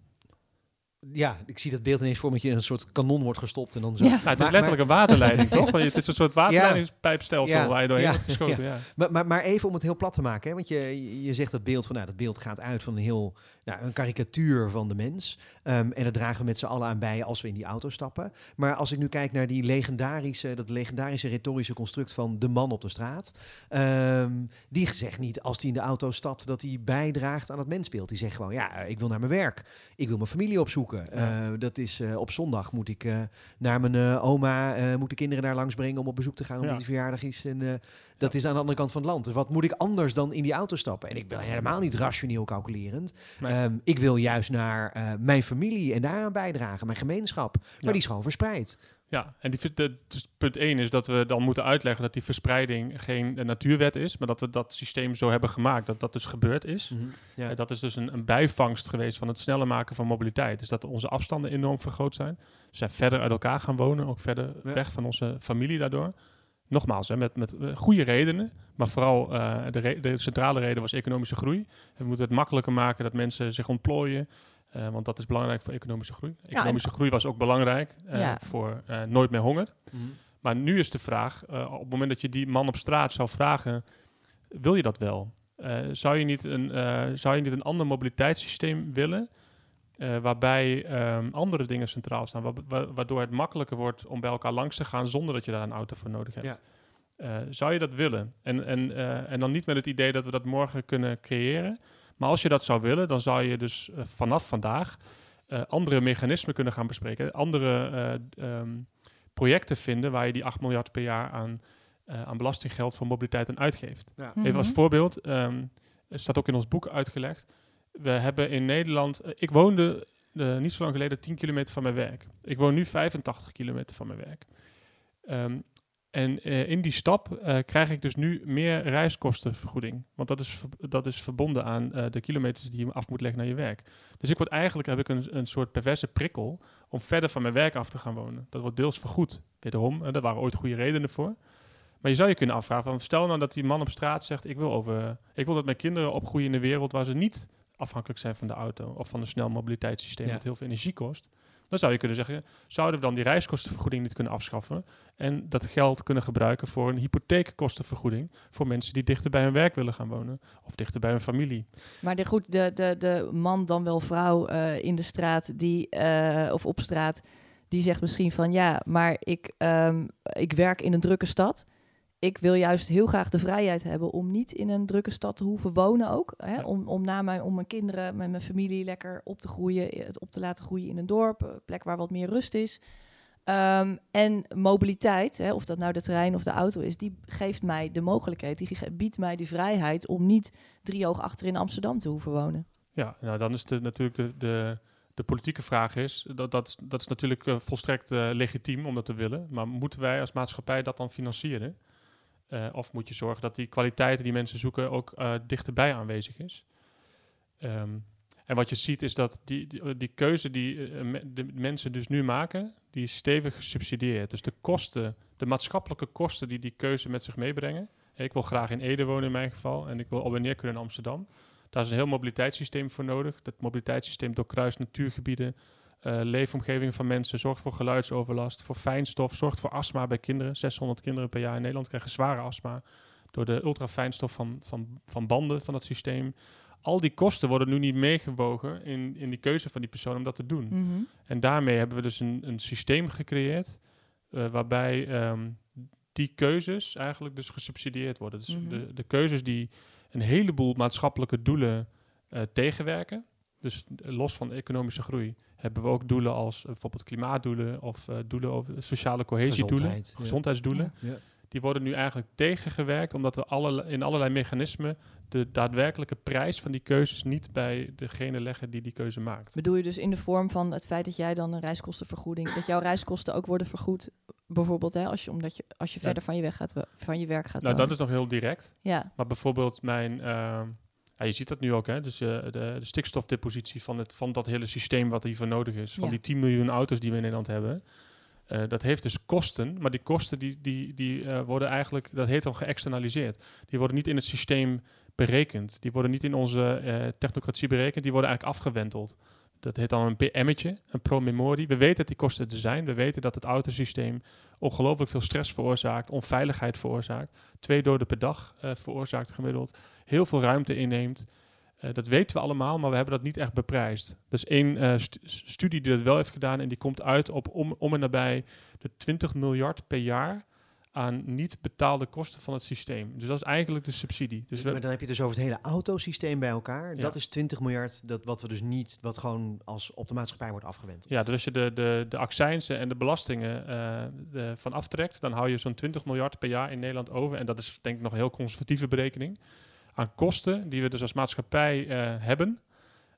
Ja, ik zie dat beeld ineens voor met je in een soort kanon wordt gestopt en dan zo. Ja. Nou, het is Maar- letterlijk een waterleiding, <laughs> toch? Want het is een soort waterleidingspijpstelsel Ja. waar je doorheen Ja. wordt geschoten. Ja. Maar, maar, maar even om het heel plat te maken, hè? want je, je zegt dat beeld van, nou, dat beeld gaat uit van een heel, nou, een karikatuur van de mens. Ehm, en dat dragen we met z'n allen aan bij als we in die auto stappen. Maar als ik nu kijk naar die legendarische, dat legendarische retorische construct van de man op de straat, ehm, die zegt niet als hij in de auto stapt dat hij bijdraagt aan het mensbeeld. Die zegt gewoon, ja, ik wil naar mijn werk, ik wil mijn familie opzoeken. Ja. Eh, dat is eh, op zondag moet ik eh, naar mijn oma, moet de kinderen daar langs brengen om op bezoek te gaan omdat Ja. die verjaardag is. En dat is aan de andere kant van het land. Dus wat moet ik anders dan in die auto stappen? En ik ben helemaal niet rationeel calculerend. Nee. Ehm, ik wil juist naar eh, mijn familie en daaraan bijdragen, mijn gemeenschap. Maar Ja. die is gewoon verspreid. Ja, en die, de, dus punt 1 is dat we dan moeten uitleggen dat die verspreiding geen natuurwet is, maar dat we dat systeem zo hebben gemaakt dat dat dus gebeurd is. Ja. Eh, dat is dus een, een bijvangst geweest van het sneller maken van mobiliteit. Dus dat onze afstanden enorm vergroot zijn. We zijn verder uit elkaar gaan wonen, ook verder Ja. weg van onze familie daardoor. Nogmaals, hè, met, met eh, goede redenen, maar vooral eh, de, re- de centrale reden was economische groei. We moeten het makkelijker maken dat mensen zich ontplooien, eh, want dat is belangrijk voor economische groei. Economische groei was ook belangrijk eh, Ja. voor eh, nooit meer honger. Maar nu is de vraag, eh, op het moment dat je die man op straat zou vragen, wil je dat wel? Eh, zou, je niet een, eh, zou je niet een ander mobiliteitssysteem willen, eh, waarbij ehm, andere dingen centraal staan, wa- wa- waardoor het makkelijker wordt om bij elkaar langs te gaan zonder dat je daar een auto voor nodig hebt? Ja. Eh, zou je dat willen? En, en, eh, en dan niet met het idee dat we dat morgen kunnen creëren, maar als je dat zou willen, dan zou je dus vanaf vandaag eh, andere mechanismen kunnen gaan bespreken, andere eh, ehm, projecten vinden waar je die 8 miljard per jaar aan, eh, aan belastinggeld voor mobiliteit aan uitgeeft. Even als Mhm. voorbeeld, ehm het staat ook in ons boek uitgelegd. We hebben in Nederland, eh, ik woonde eh, niet zo lang geleden 10 kilometer van mijn werk. Ik woon nu 85 kilometer van mijn werk. Ehm, en eh, in die stap krijg ik dus nu meer reiskostenvergoeding. Want dat is, dat is verbonden aan de kilometers die je af moet leggen naar je werk. Dus ik word eigenlijk heb ik een, een soort perverse prikkel om verder van mijn werk af te gaan wonen. Dat wordt deels vergoed. Wederom, eh, daar waren ooit goede redenen voor. Maar je zou je kunnen afvragen, van, stel nou dat die man op straat zegt, ik wil, over, ik wil dat mijn kinderen opgroeien in een wereld waar ze niet afhankelijk zijn van de auto of van een snel mobiliteitssysteem Ja. dat heel veel energie kost. Dan zou je kunnen zeggen, zouden we dan die reiskostenvergoeding niet kunnen afschaffen en dat geld kunnen gebruiken voor een hypotheekkostenvergoeding voor mensen die dichter bij hun werk willen gaan wonen of dichter bij hun familie. Maar de, goed, de, de, de man dan wel vrouw eh, in de straat die, eh, of op straat, die zegt misschien van ja, maar ik, ehm, ik werk in een drukke stad. Ik wil juist heel graag de vrijheid hebben om niet in een drukke stad te hoeven wonen ook. Hè? Om, om, na mijn, om mijn kinderen, met mijn familie lekker op te groeien, eh, het op te laten groeien in een dorp, een plek waar wat meer rust is. Ehm, en mobiliteit, hè, of dat nou de trein of de auto is, die geeft mij de mogelijkheid, die biedt mij de vrijheid om niet drie oog achter in Amsterdam te hoeven wonen. Ja, nou dan is de, natuurlijk de, de, de politieke vraag is, dat, dat, is- dat is natuurlijk eh, volstrekt eh, legitiem om dat te willen, maar moeten wij als maatschappij dat dan financieren? Eh, of moet je zorgen dat die kwaliteiten die mensen zoeken ook eh, dichterbij aanwezig is? Ehm, en wat je ziet is dat die, die, die keuze die eh, de mensen dus nu maken, die is stevig gesubsidieerd. Dus de kosten, de maatschappelijke kosten die die keuze met zich meebrengen. Ik wil graag in Ede wonen in mijn geval en ik wil op en neer kunnen in Amsterdam. Daar is een heel mobiliteitssysteem voor nodig. Dat mobiliteitssysteem doorkruist natuurgebieden, eh, leefomgeving van mensen, zorgt voor geluidsoverlast, voor fijnstof, zorgt voor astma bij kinderen. 600 kinderen per jaar in Nederland krijgen zware astma door de ultrafijnstof van, van, van banden van dat systeem. Al die kosten worden nu niet meegewogen in, in die keuze van die persoon om dat te doen. Mhm. En daarmee hebben we dus een, een systeem gecreëerd eh, waarbij ehm, die keuzes eigenlijk dus gesubsidieerd worden. Dus Mhm. de, de keuzes die een heleboel maatschappelijke doelen eh, tegenwerken. Dus los van economische groei hebben we ook doelen als eh, bijvoorbeeld klimaatdoelen of eh, doelen over sociale cohesiedoelen, Gezondheid, gezondheidsdoelen. Ja. Die worden nu eigenlijk tegengewerkt omdat we alle, in allerlei mechanismen de daadwerkelijke prijs van die keuzes niet bij degene leggen die die keuze maakt. Bedoel je dus in de vorm van het feit dat jij dan een reiskostenvergoeding, dat jouw reiskosten ook worden vergoed, bijvoorbeeld hè, als je, omdat je, als je Ja. verder van je, weg gaat, van je werk gaat Nou, wonen. dat is nog heel direct. Ja, Maar bijvoorbeeld mijn, eh, Ja, je ziet dat nu ook, hè? Dus eh, de, de stikstofdepositie van, het, van dat hele systeem wat hiervoor nodig is. Van Ja. die 10 miljoen auto's die we in Nederland hebben. Eh, dat heeft dus kosten, maar die kosten die, die, die eh, worden eigenlijk, dat heet dan geëxternaliseerd. Die worden niet in het systeem berekend. Die worden niet in onze technocratie berekend, die worden eigenlijk afgewenteld. Dat heet dan een PM'tje, een pro-memorie. We weten dat die kosten er zijn. We weten dat het autosysteem ongelooflijk veel stress veroorzaakt, onveiligheid veroorzaakt. Twee doden per dag eh, veroorzaakt gemiddeld. Heel veel ruimte inneemt. Eh, dat weten we allemaal, maar we hebben dat niet echt beprijsd. Is één stu- studie die dat wel heeft gedaan en die komt uit op om, om en nabij de 20 miljard per jaar aan niet betaalde kosten van het systeem. Dus dat is eigenlijk de subsidie. Dus maar dan heb je dus over het hele autosysteem bij elkaar. Ja. Dat is 20 miljard, dat wat we dus niet, wat gewoon als op de maatschappij wordt afgewend. ja, dus als je de, de, de accijnsen en de belastingen eh, de- van aftrekt, dan hou je zo'n 20 miljard per jaar in Nederland over. En dat is denk ik nog een heel conservatieve berekening. Aan kosten die we dus als maatschappij eh, hebben,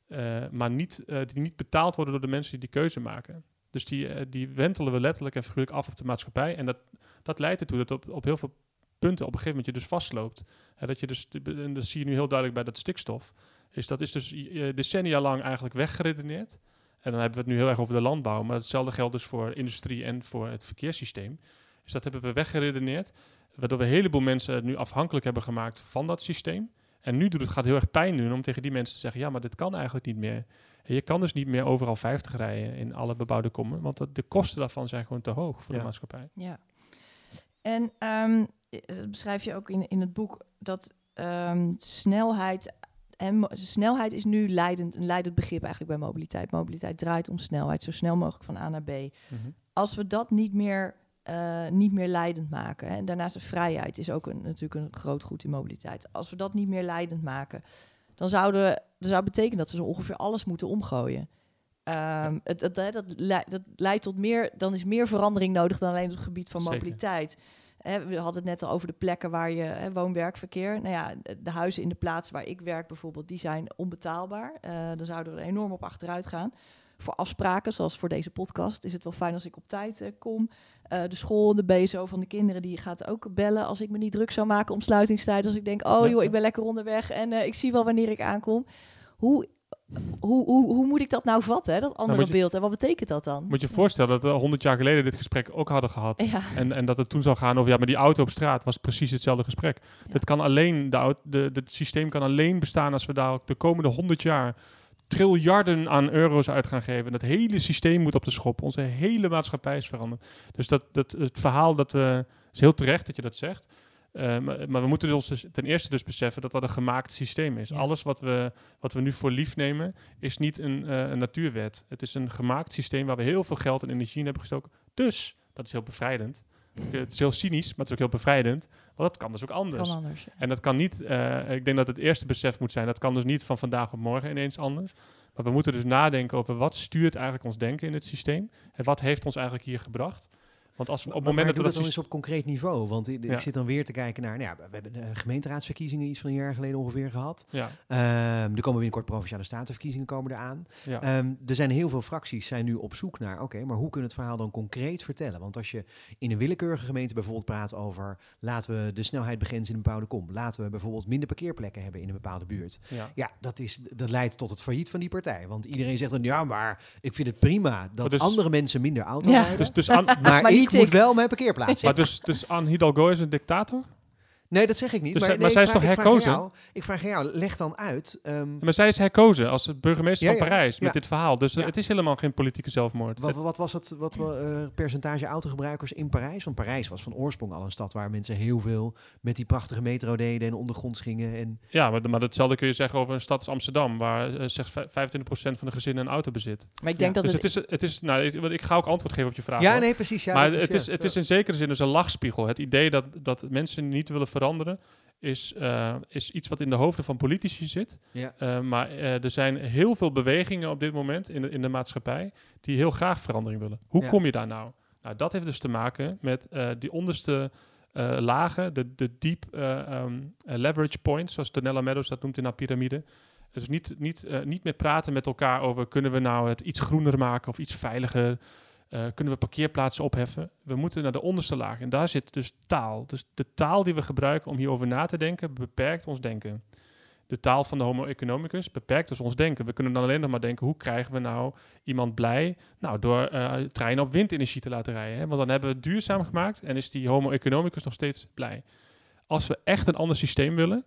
eh, maar niet, die niet betaald worden door de mensen die die keuze maken. Dus die, die wentelen we letterlijk en figuurlijk af op de maatschappij. En dat, dat leidt ertoe dat op, op heel veel punten op een gegeven moment je dus vastloopt. Hè, dat je dus, en dat zie je nu heel duidelijk bij dat stikstof. Is dat is dus decennia lang eigenlijk weggeredeneerd. En dan hebben we het nu heel erg over de landbouw. Maar hetzelfde geldt dus voor industrie en voor het verkeerssysteem. Dus dat hebben we weggeredeneerd. Waardoor we een heleboel mensen nu afhankelijk hebben gemaakt van dat systeem. En nu doet het gaat heel erg pijn doen om tegen die mensen te zeggen: ja, maar dit kan eigenlijk niet meer. En je kan dus niet meer overal 50 rijden in alle bebouwde kommen. Want de kosten daarvan zijn gewoon te hoog voor Ja. de maatschappij. Ja. En ehm, eh, dat beschrijf je ook in, in het boek dat ehm, snelheid. En snelheid is nu leidend, een leidend begrip eigenlijk bij mobiliteit. Mobiliteit draait om snelheid, zo snel mogelijk van A naar B. Als we dat niet meer, eh, niet meer leidend maken, hè, en daarnaast de vrijheid is ook een, natuurlijk een groot goed in mobiliteit. Als we dat niet meer leidend maken, dan zouden dat zou betekenen dat we zo ongeveer alles moeten omgooien. Ehm, het, het, dat, dat leidt tot meer, dan is meer verandering nodig dan alleen op het gebied van mobiliteit. Hè, we hadden het net al over de plekken waar je hè, woon-werkverkeer. Nou ja, de- huizen in de plaats waar ik werk bijvoorbeeld, die zijn onbetaalbaar. Eh dan zouden we er enorm op achteruit gaan. Voor afspraken, zoals voor deze podcast, is het wel fijn als ik op tijd eh, kom. Eh, de school, de BSO van de kinderen, die gaat ook bellen als ik me niet druk zou maken om sluitingstijd. Als ik denk, oh joh, ik ben lekker onderweg en ik zie wel wanneer ik aankom. Hoe, hoe, hoe, hoe moet ik dat nou vatten, hè, dat andere je- beeld? En wat betekent dat dan? Moet je je voorstellen dat we 100 jaar geleden dit gesprek ook hadden gehad. Ja, En, en dat het toen zou gaan over, ja, maar die auto op straat was precies hetzelfde gesprek. Ja. Kan alleen, de, de, het systeem kan alleen bestaan als we daar ook de komende 100 jaar triljarden aan euro's uit gaan geven. Dat hele systeem moet op de schop. Onze hele maatschappij is veranderd. Dus dat, dat, het verhaal dat we, is heel terecht dat je dat zegt. Eh, maar, maar we moeten dus, dus ten eerste dus beseffen dat dat een gemaakt systeem is. Ja. Alles wat we, wat we nu voor lief nemen, is niet een, eh, een natuurwet. Het is een gemaakt systeem waar we heel veel geld en energie in hebben gestoken. Dus, dat is heel bevrijdend. Het is- heel cynisch, maar het is ook heel bevrijdend. Want dat kan dus ook kan anders. ja. En dat kan niet, eh, ik denk dat het eerste besef moet zijn, dat kan dus niet van vandaag op morgen ineens anders. Maar we moeten dus nadenken over wat stuurt eigenlijk ons denken in het systeem. En wat heeft ons eigenlijk hier gebracht. Want als we op het Maar- moment maar dat dat dat dan eens op concreet niveau. Want ik Ja. zit dan weer te kijken naar... Nou ja, we hebben de gemeenteraadsverkiezingen iets van een jaar geleden ongeveer gehad. Ja, Ehm, er komen binnenkort provinciale statenverkiezingen komen eraan. ja. Ehm, er zijn heel veel fracties zijn nu op zoek naar... oké, maar hoe kunnen we het verhaal dan concreet vertellen? Want als je in een willekeurige gemeente bijvoorbeeld praat over... laten we de snelheid begrenzen in een bepaalde kom. Laten we bijvoorbeeld minder parkeerplekken hebben in een bepaalde buurt. ja. Ja, dat, is, dat leidt tot het failliet van die partij. Want iedereen zegt dan... ja, maar ik vind het prima dat dus- andere mensen minder auto Ja. rijden. Dus, dus, <laughs> An- maar, Maar ik niet moet ik. wel mijn parkeerplaats maar dus, dus Anne Hidalgo is een dictator? Nee, dat zeg ik niet. Dus maar zij- nee, maar zij is toch ik vraag herkozen? jou- Ik vraag aan jou, leg dan uit. ehm, Maar zij is herkozen als burgemeester Ja, van ja, Parijs met ja. dit verhaal. Dus Ja. het is helemaal geen politieke zelfmoord. wat, wat was het wat, wa- eh, percentage autogebruikers in Parijs? Want Parijs was van oorsprong al een stad waar mensen heel veel met die prachtige metro deden en ondergronds gingen. En, Ja, maar, maar datzelfde kun je zeggen over een stad als Amsterdam, waar eh, zeg, vij- 25% van de gezinnen een auto bezit. Maar ik denk Ja, dat dus het... het is, het is nou, ik, ga ook antwoord geven op je vraag. ja, hoor. nee, precies. Ja, maar het, is, het ja. is in zekere zin dus een lachspiegel. Het idee dat, dat mensen niet willen veranderen, is, eh, is iets wat in de hoofden van politici zit. Ja. Eh, maar eh, er zijn heel veel bewegingen op dit moment in de, in de maatschappij die heel graag verandering willen. Hoe Ja. kom je daar nou? Nou, dat heeft dus te maken met die onderste lagen, de, de deep eh, ehm, eh, leverage points, zoals Donella Meadows dat noemt in haar piramide. Dus niet, niet, niet meer praten met elkaar over kunnen we nou het iets groener maken of iets veiliger. Eh, kunnen we parkeerplaatsen opheffen? We moeten naar de onderste laag. En daar zit dus taal. Dus de taal die we gebruiken om hierover na te denken, beperkt ons denken. de taal van de homo economicus beperkt dus ons denken. We kunnen dan alleen nog maar denken, hoe krijgen we nou iemand blij? Nou, door uh, treinen op windenergie te laten rijden. Hè? Want dan hebben we het duurzaam gemaakt en is die homo economicus nog steeds blij. Als we echt een ander systeem willen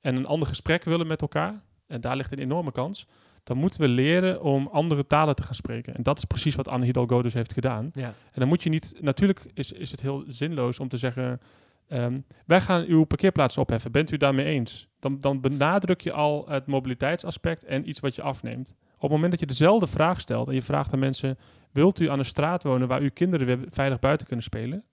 en een ander gesprek willen met elkaar, en daar ligt een enorme kans, dan moeten we leren om andere talen te gaan spreken. En dat is precies wat Anne Hidalgo dus heeft gedaan. Ja. En dan moet je niet, natuurlijk is, is het heel zinloos om te zeggen, ehm, wij gaan uw parkeerplaats opheffen. Bent u daarmee eens? Dan, dan benadruk je al het mobiliteitsaspect en iets wat je afneemt. Op het moment dat je dezelfde vraag stelt en je vraagt aan mensen, wilt u aan een straat wonen waar uw kinderen weer veilig buiten kunnen spelen?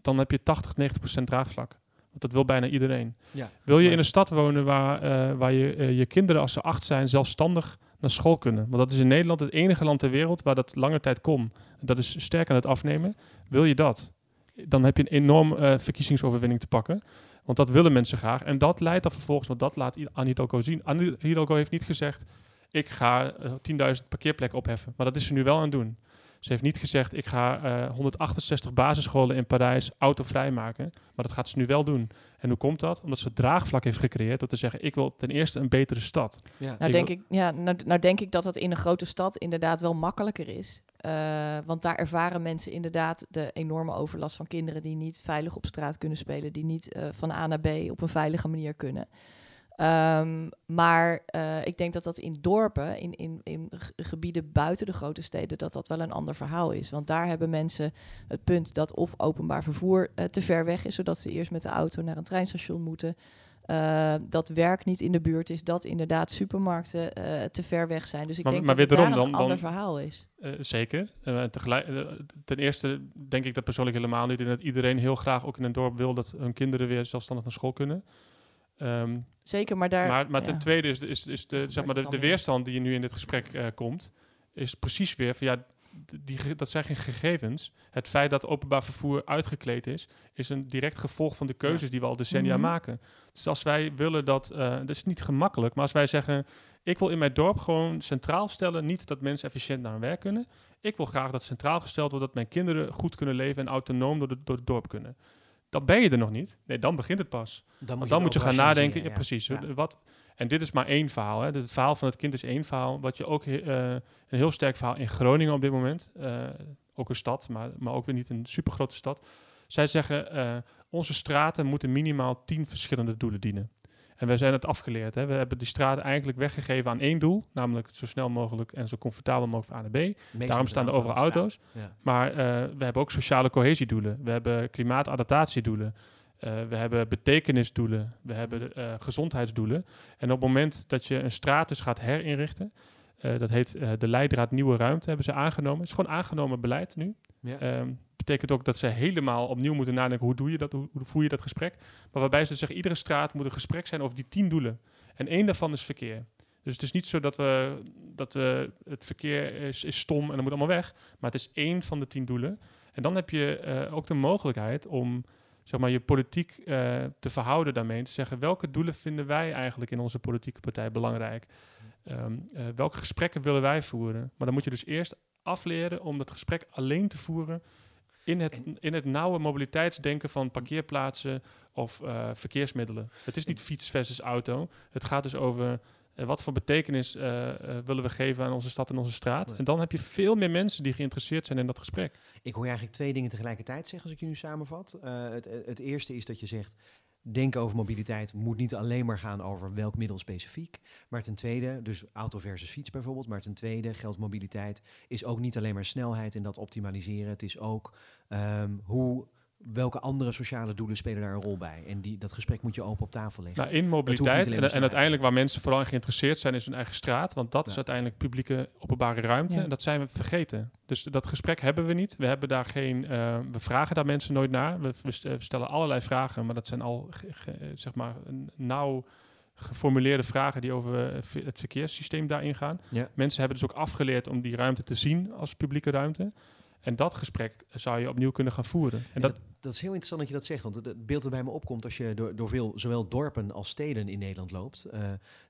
Dan heb je 80, 90 procent draagvlak. Want dat wil bijna iedereen. Ja. Wil je in een stad wonen waar, eh, waar je, eh, je kinderen als ze acht zijn zelfstandig naar school kunnen? Want dat is in Nederland het enige land ter wereld waar dat lange tijd kon. Dat is sterk aan het afnemen. Wil je dat? Dan heb je een enorm eh, verkiezingsoverwinning te pakken. Want dat willen mensen graag. En dat leidt dan vervolgens, want dat laat Hidalgo zien. Hidalgo heeft niet gezegd, ik ga eh, 10.000 parkeerplekken opheffen. Maar dat is ze nu wel aan het doen. Ze heeft niet gezegd, ik ga eh, 168 basisscholen in Parijs autovrij maken. Maar dat gaat ze nu wel doen. En hoe komt dat? Omdat ze draagvlak heeft gecreëerd door te zeggen, ik wil ten eerste een betere stad. Ja. Nou Ik denk, wil- ik, ja, nou, nou denk ik dat dat in een grote stad inderdaad wel makkelijker is. Eh, want daar ervaren mensen inderdaad de enorme overlast van kinderen die niet veilig op straat kunnen spelen, die niet eh, van A naar B op een veilige manier kunnen. Ehm, maar eh, ik denk dat dat in dorpen, in, in, in gebieden buiten de grote steden, dat dat wel een ander verhaal is. Want daar hebben mensen het punt dat of openbaar vervoer eh, te ver weg is, zodat ze eerst met de auto naar een treinstation moeten. Eh, dat werk niet in de buurt is, dat inderdaad supermarkten eh, te ver weg zijn. Dus ik Maar- denk maar dat het daar een ander dan- verhaal is. Zeker. Tegelijk, ten eerste denk ik dat persoonlijk helemaal niet. En dat iedereen heel graag ook in een dorp wil dat hun kinderen weer zelfstandig naar school kunnen. Ehm, Zeker, maar daar... maar, maar ten ja. tweede is, de- is, is de, zeg maar de, weerstand die je nu in dit gesprek eh, komt, is precies weer van ja, die, dat zijn geen gegevens. Het feit dat openbaar vervoer uitgekleed is, is een direct gevolg van de keuzes die we al decennia Mhm. maken. Dus als wij willen dat, eh dat is niet gemakkelijk, maar als wij zeggen, ik wil in mijn dorp gewoon centraal stellen, niet dat mensen efficiënt naar hun werk kunnen. Ik wil graag dat centraal gesteld wordt dat mijn kinderen goed kunnen leven en autonoom door, de, door het dorp kunnen. Dan ben je er nog niet. Nee, dan begint het pas. Dan Want dan moet je gaan nadenken, ja, precies. Ja. Wat, en dit is maar één verhaal. Hè. Het verhaal van het kind is één verhaal. Wat je ook eh, een heel sterk verhaal in Groningen op dit moment. eh, ook een stad, maar, maar ook weer niet een supergrote stad. Zij zeggen, eh, onze straten moeten minimaal tien verschillende doelen dienen. En wij zijn het afgeleerd. Hè. We hebben die straten eigenlijk weggegeven aan één doel. Namelijk zo snel mogelijk en zo comfortabel mogelijk van A naar B. Daarom staan er overal auto. auto's. Ja. Ja. Maar eh, we hebben ook sociale cohesiedoelen. We hebben klimaatadaptatiedoelen. Eh, we hebben betekenisdoelen. We hebben eh, gezondheidsdoelen. En op het moment dat je een straat dus gaat herinrichten, dat heet de leidraad Nieuwe Ruimte, hebben ze aangenomen. Het is gewoon aangenomen beleid nu. Ja. Ehm, betekent ook dat ze helemaal opnieuw moeten nadenken hoe doe je dat, hoe, hoe voer je dat gesprek. Maar waarbij ze zeggen, iedere straat moet een gesprek zijn over die tien doelen. En één daarvan is verkeer. Dus het is niet zo dat we, dat we het verkeer is, is stom en dat moet allemaal weg. Maar het is één van de tien doelen. En dan heb je eh, ook de mogelijkheid om zeg maar, je politiek eh, te verhouden daarmee. Te zeggen, welke doelen vinden wij eigenlijk in onze politieke partij belangrijk? Eh, welke gesprekken willen wij voeren? Maar dan moet je dus eerst afleren om dat gesprek alleen te voeren in het, in het nauwe mobiliteitsdenken van parkeerplaatsen of eh, verkeersmiddelen. Het is niet fiets versus auto. Het gaat dus over eh, wat voor betekenis eh, willen we geven aan onze stad en onze straat. En dan heb je veel meer mensen die geïnteresseerd zijn in dat gesprek. Ik hoor je eigenlijk twee dingen tegelijkertijd zeggen als ik je nu samenvat. Het, het eerste is dat je zegt, denken over mobiliteit moet niet alleen maar gaan over welk middel specifiek. Maar ten tweede, dus auto versus fiets bijvoorbeeld. Maar ten tweede geldt mobiliteit is ook niet alleen maar snelheid en dat optimaliseren. Het is ook ehm, hoe, welke andere sociale doelen spelen daar een rol bij. En die, dat gesprek moet je open op tafel leggen. Nou, in mobiliteit en, uiteindelijk waar mensen vooral in geïnteresseerd zijn is hun eigen straat. Want dat is uiteindelijk publieke openbare ruimte. Ja. En dat zijn we vergeten. Dus dat gesprek hebben we niet. We hebben daar geen. eh, we vragen daar mensen nooit naar. We, we st- we stellen allerlei vragen, maar dat zijn al ge- ge- zeg maar nauw geformuleerde vragen die over eh, het verkeerssysteem daarin gaan. Ja. Mensen hebben dus ook afgeleerd om die ruimte te zien als publieke ruimte. En dat gesprek zou je opnieuw kunnen gaan voeren. En En dat, dat- dat is heel interessant dat je dat zegt. Want het- beeld dat bij me opkomt als je door, door veel, zowel dorpen als steden in Nederland loopt, eh,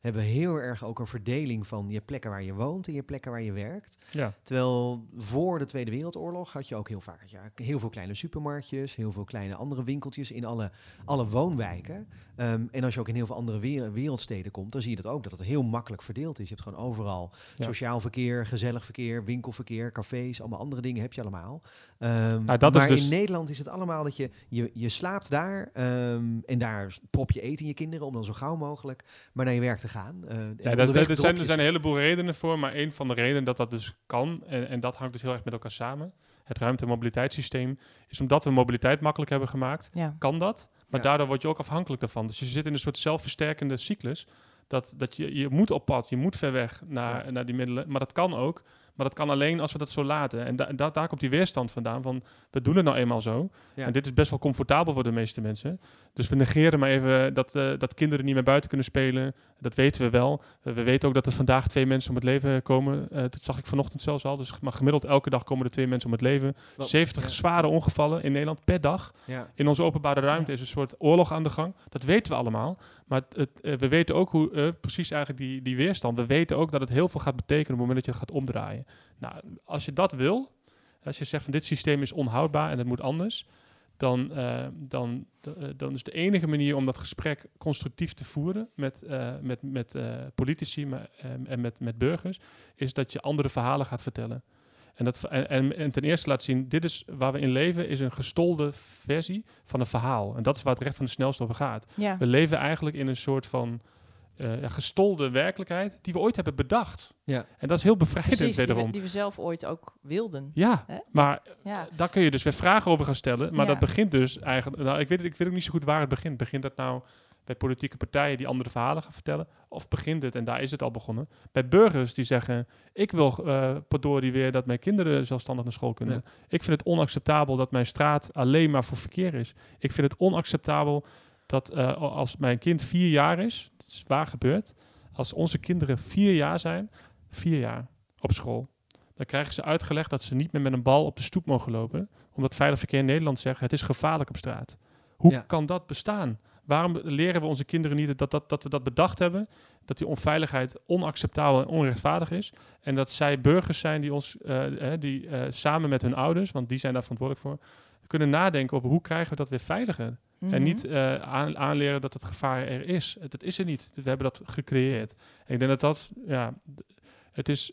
hebben we heel erg ook een verdeling van je plekken waar je woont en je plekken waar je werkt. Ja. Terwijl voor de Tweede Wereldoorlog had je ook heel vaak je heel veel kleine supermarktjes, heel veel kleine andere winkeltjes in alle, alle woonwijken. Ehm, en als je ook in heel veel andere wer- wereldsteden komt, dan zie je dat ook, dat het heel makkelijk verdeeld is. Je hebt gewoon overal Ja. sociaal verkeer, gezellig verkeer, winkelverkeer, cafés, allemaal andere dingen heb je allemaal. Ehm, Nou, dat is maar dus- in Nederland is het allemaal dat je, je, je slaapt daar ehm, en daar prop je eten in je kinderen om dan zo gauw mogelijk maar naar je werk te gaan. Eh, Ja, dat, er, zijn, er zijn een heleboel redenen voor, maar een van de redenen dat dat dus kan, en, en dat hangt dus heel erg met elkaar samen. Het ruimte- en mobiliteitssysteem is omdat we mobiliteit makkelijk hebben gemaakt, Ja. kan dat, maar Ja. daardoor word je ook afhankelijk daarvan. Dus je zit in een soort zelfversterkende cyclus, dat, dat je, je moet op pad, je moet ver weg naar, Ja. naar die middelen, maar dat kan ook. Maar dat kan alleen als we dat zo laten. En da da- daar komt die weerstand vandaan van, we doen het nou eenmaal zo. Ja. En dit is best wel comfortabel voor de meeste mensen. Dus we negeren maar even dat, eh, dat kinderen niet meer buiten kunnen spelen. Dat weten we wel. We weten ook dat er vandaag twee mensen om het leven komen. Eh, dat zag ik vanochtend zelfs al. Dus maar gemiddeld elke dag komen er twee mensen om het leven. Wat- 70 ja. zware ongevallen in Nederland per dag. Ja. In onze openbare ruimte is een soort oorlog aan de gang. Dat weten we allemaal. Maar het, eh, we weten ook hoe precies eigenlijk die, die weerstand. We weten ook dat het heel veel gaat betekenen op het moment dat je het gaat omdraaien. Nou, als je dat wil, als je zegt van dit systeem is onhoudbaar en het moet anders, dan, eh, dan, eh, dan is de enige manier om dat gesprek constructief te voeren met, eh, met, met politici maar, eh, en met, met burgers, is dat je andere verhalen gaat vertellen. En, dat, en, en, en ten eerste laat zien, dit is waar we in leven, is een gestolde versie van een verhaal. En dat is waar het recht van de snelste over gaat. Ja. We leven eigenlijk in een soort van eh, gestolde werkelijkheid die we ooit hebben bedacht. Ja. En dat is heel bevrijdend Precies, die we, die we zelf ooit ook wilden. Ja, Hè? maar Ja. daar kun je dus weer vragen over gaan stellen. Maar Ja. dat begint dus eigenlijk... Nou, ik, weet, het- ik weet ook niet zo goed waar het begint. Begint dat nou bij politieke partijen die andere verhalen gaan vertellen? Of begint het, en daar is het al begonnen, bij burgers die zeggen... ik wil uh, die weer dat mijn kinderen zelfstandig naar school kunnen. Ik vind het onacceptabel dat mijn straat alleen maar voor verkeer is. Ik vind het onacceptabel dat uh, als mijn kind vier jaar is... is waar gebeurd... als onze kinderen vier jaar zijn... vier jaar op school... dan krijgen ze uitgelegd dat ze niet meer met een bal op de stoep mogen lopen... omdat Veilig Verkeer in Nederland zegt... het is gevaarlijk op straat. Hoe ja. kan dat bestaan? Waarom leren we onze kinderen niet dat, dat, dat we dat bedacht hebben? Dat die onveiligheid onacceptabel en onrechtvaardig is. En dat zij burgers zijn die ons, uh, die uh, samen met hun ouders, want die zijn daar verantwoordelijk voor, kunnen nadenken over hoe krijgen we dat weer veiliger. Mm Mhm. -hmm. En niet uh, aan, aanleren dat het gevaar er is. Dat is er niet. We hebben dat gecreëerd. En ik denk dat dat, ja, het is,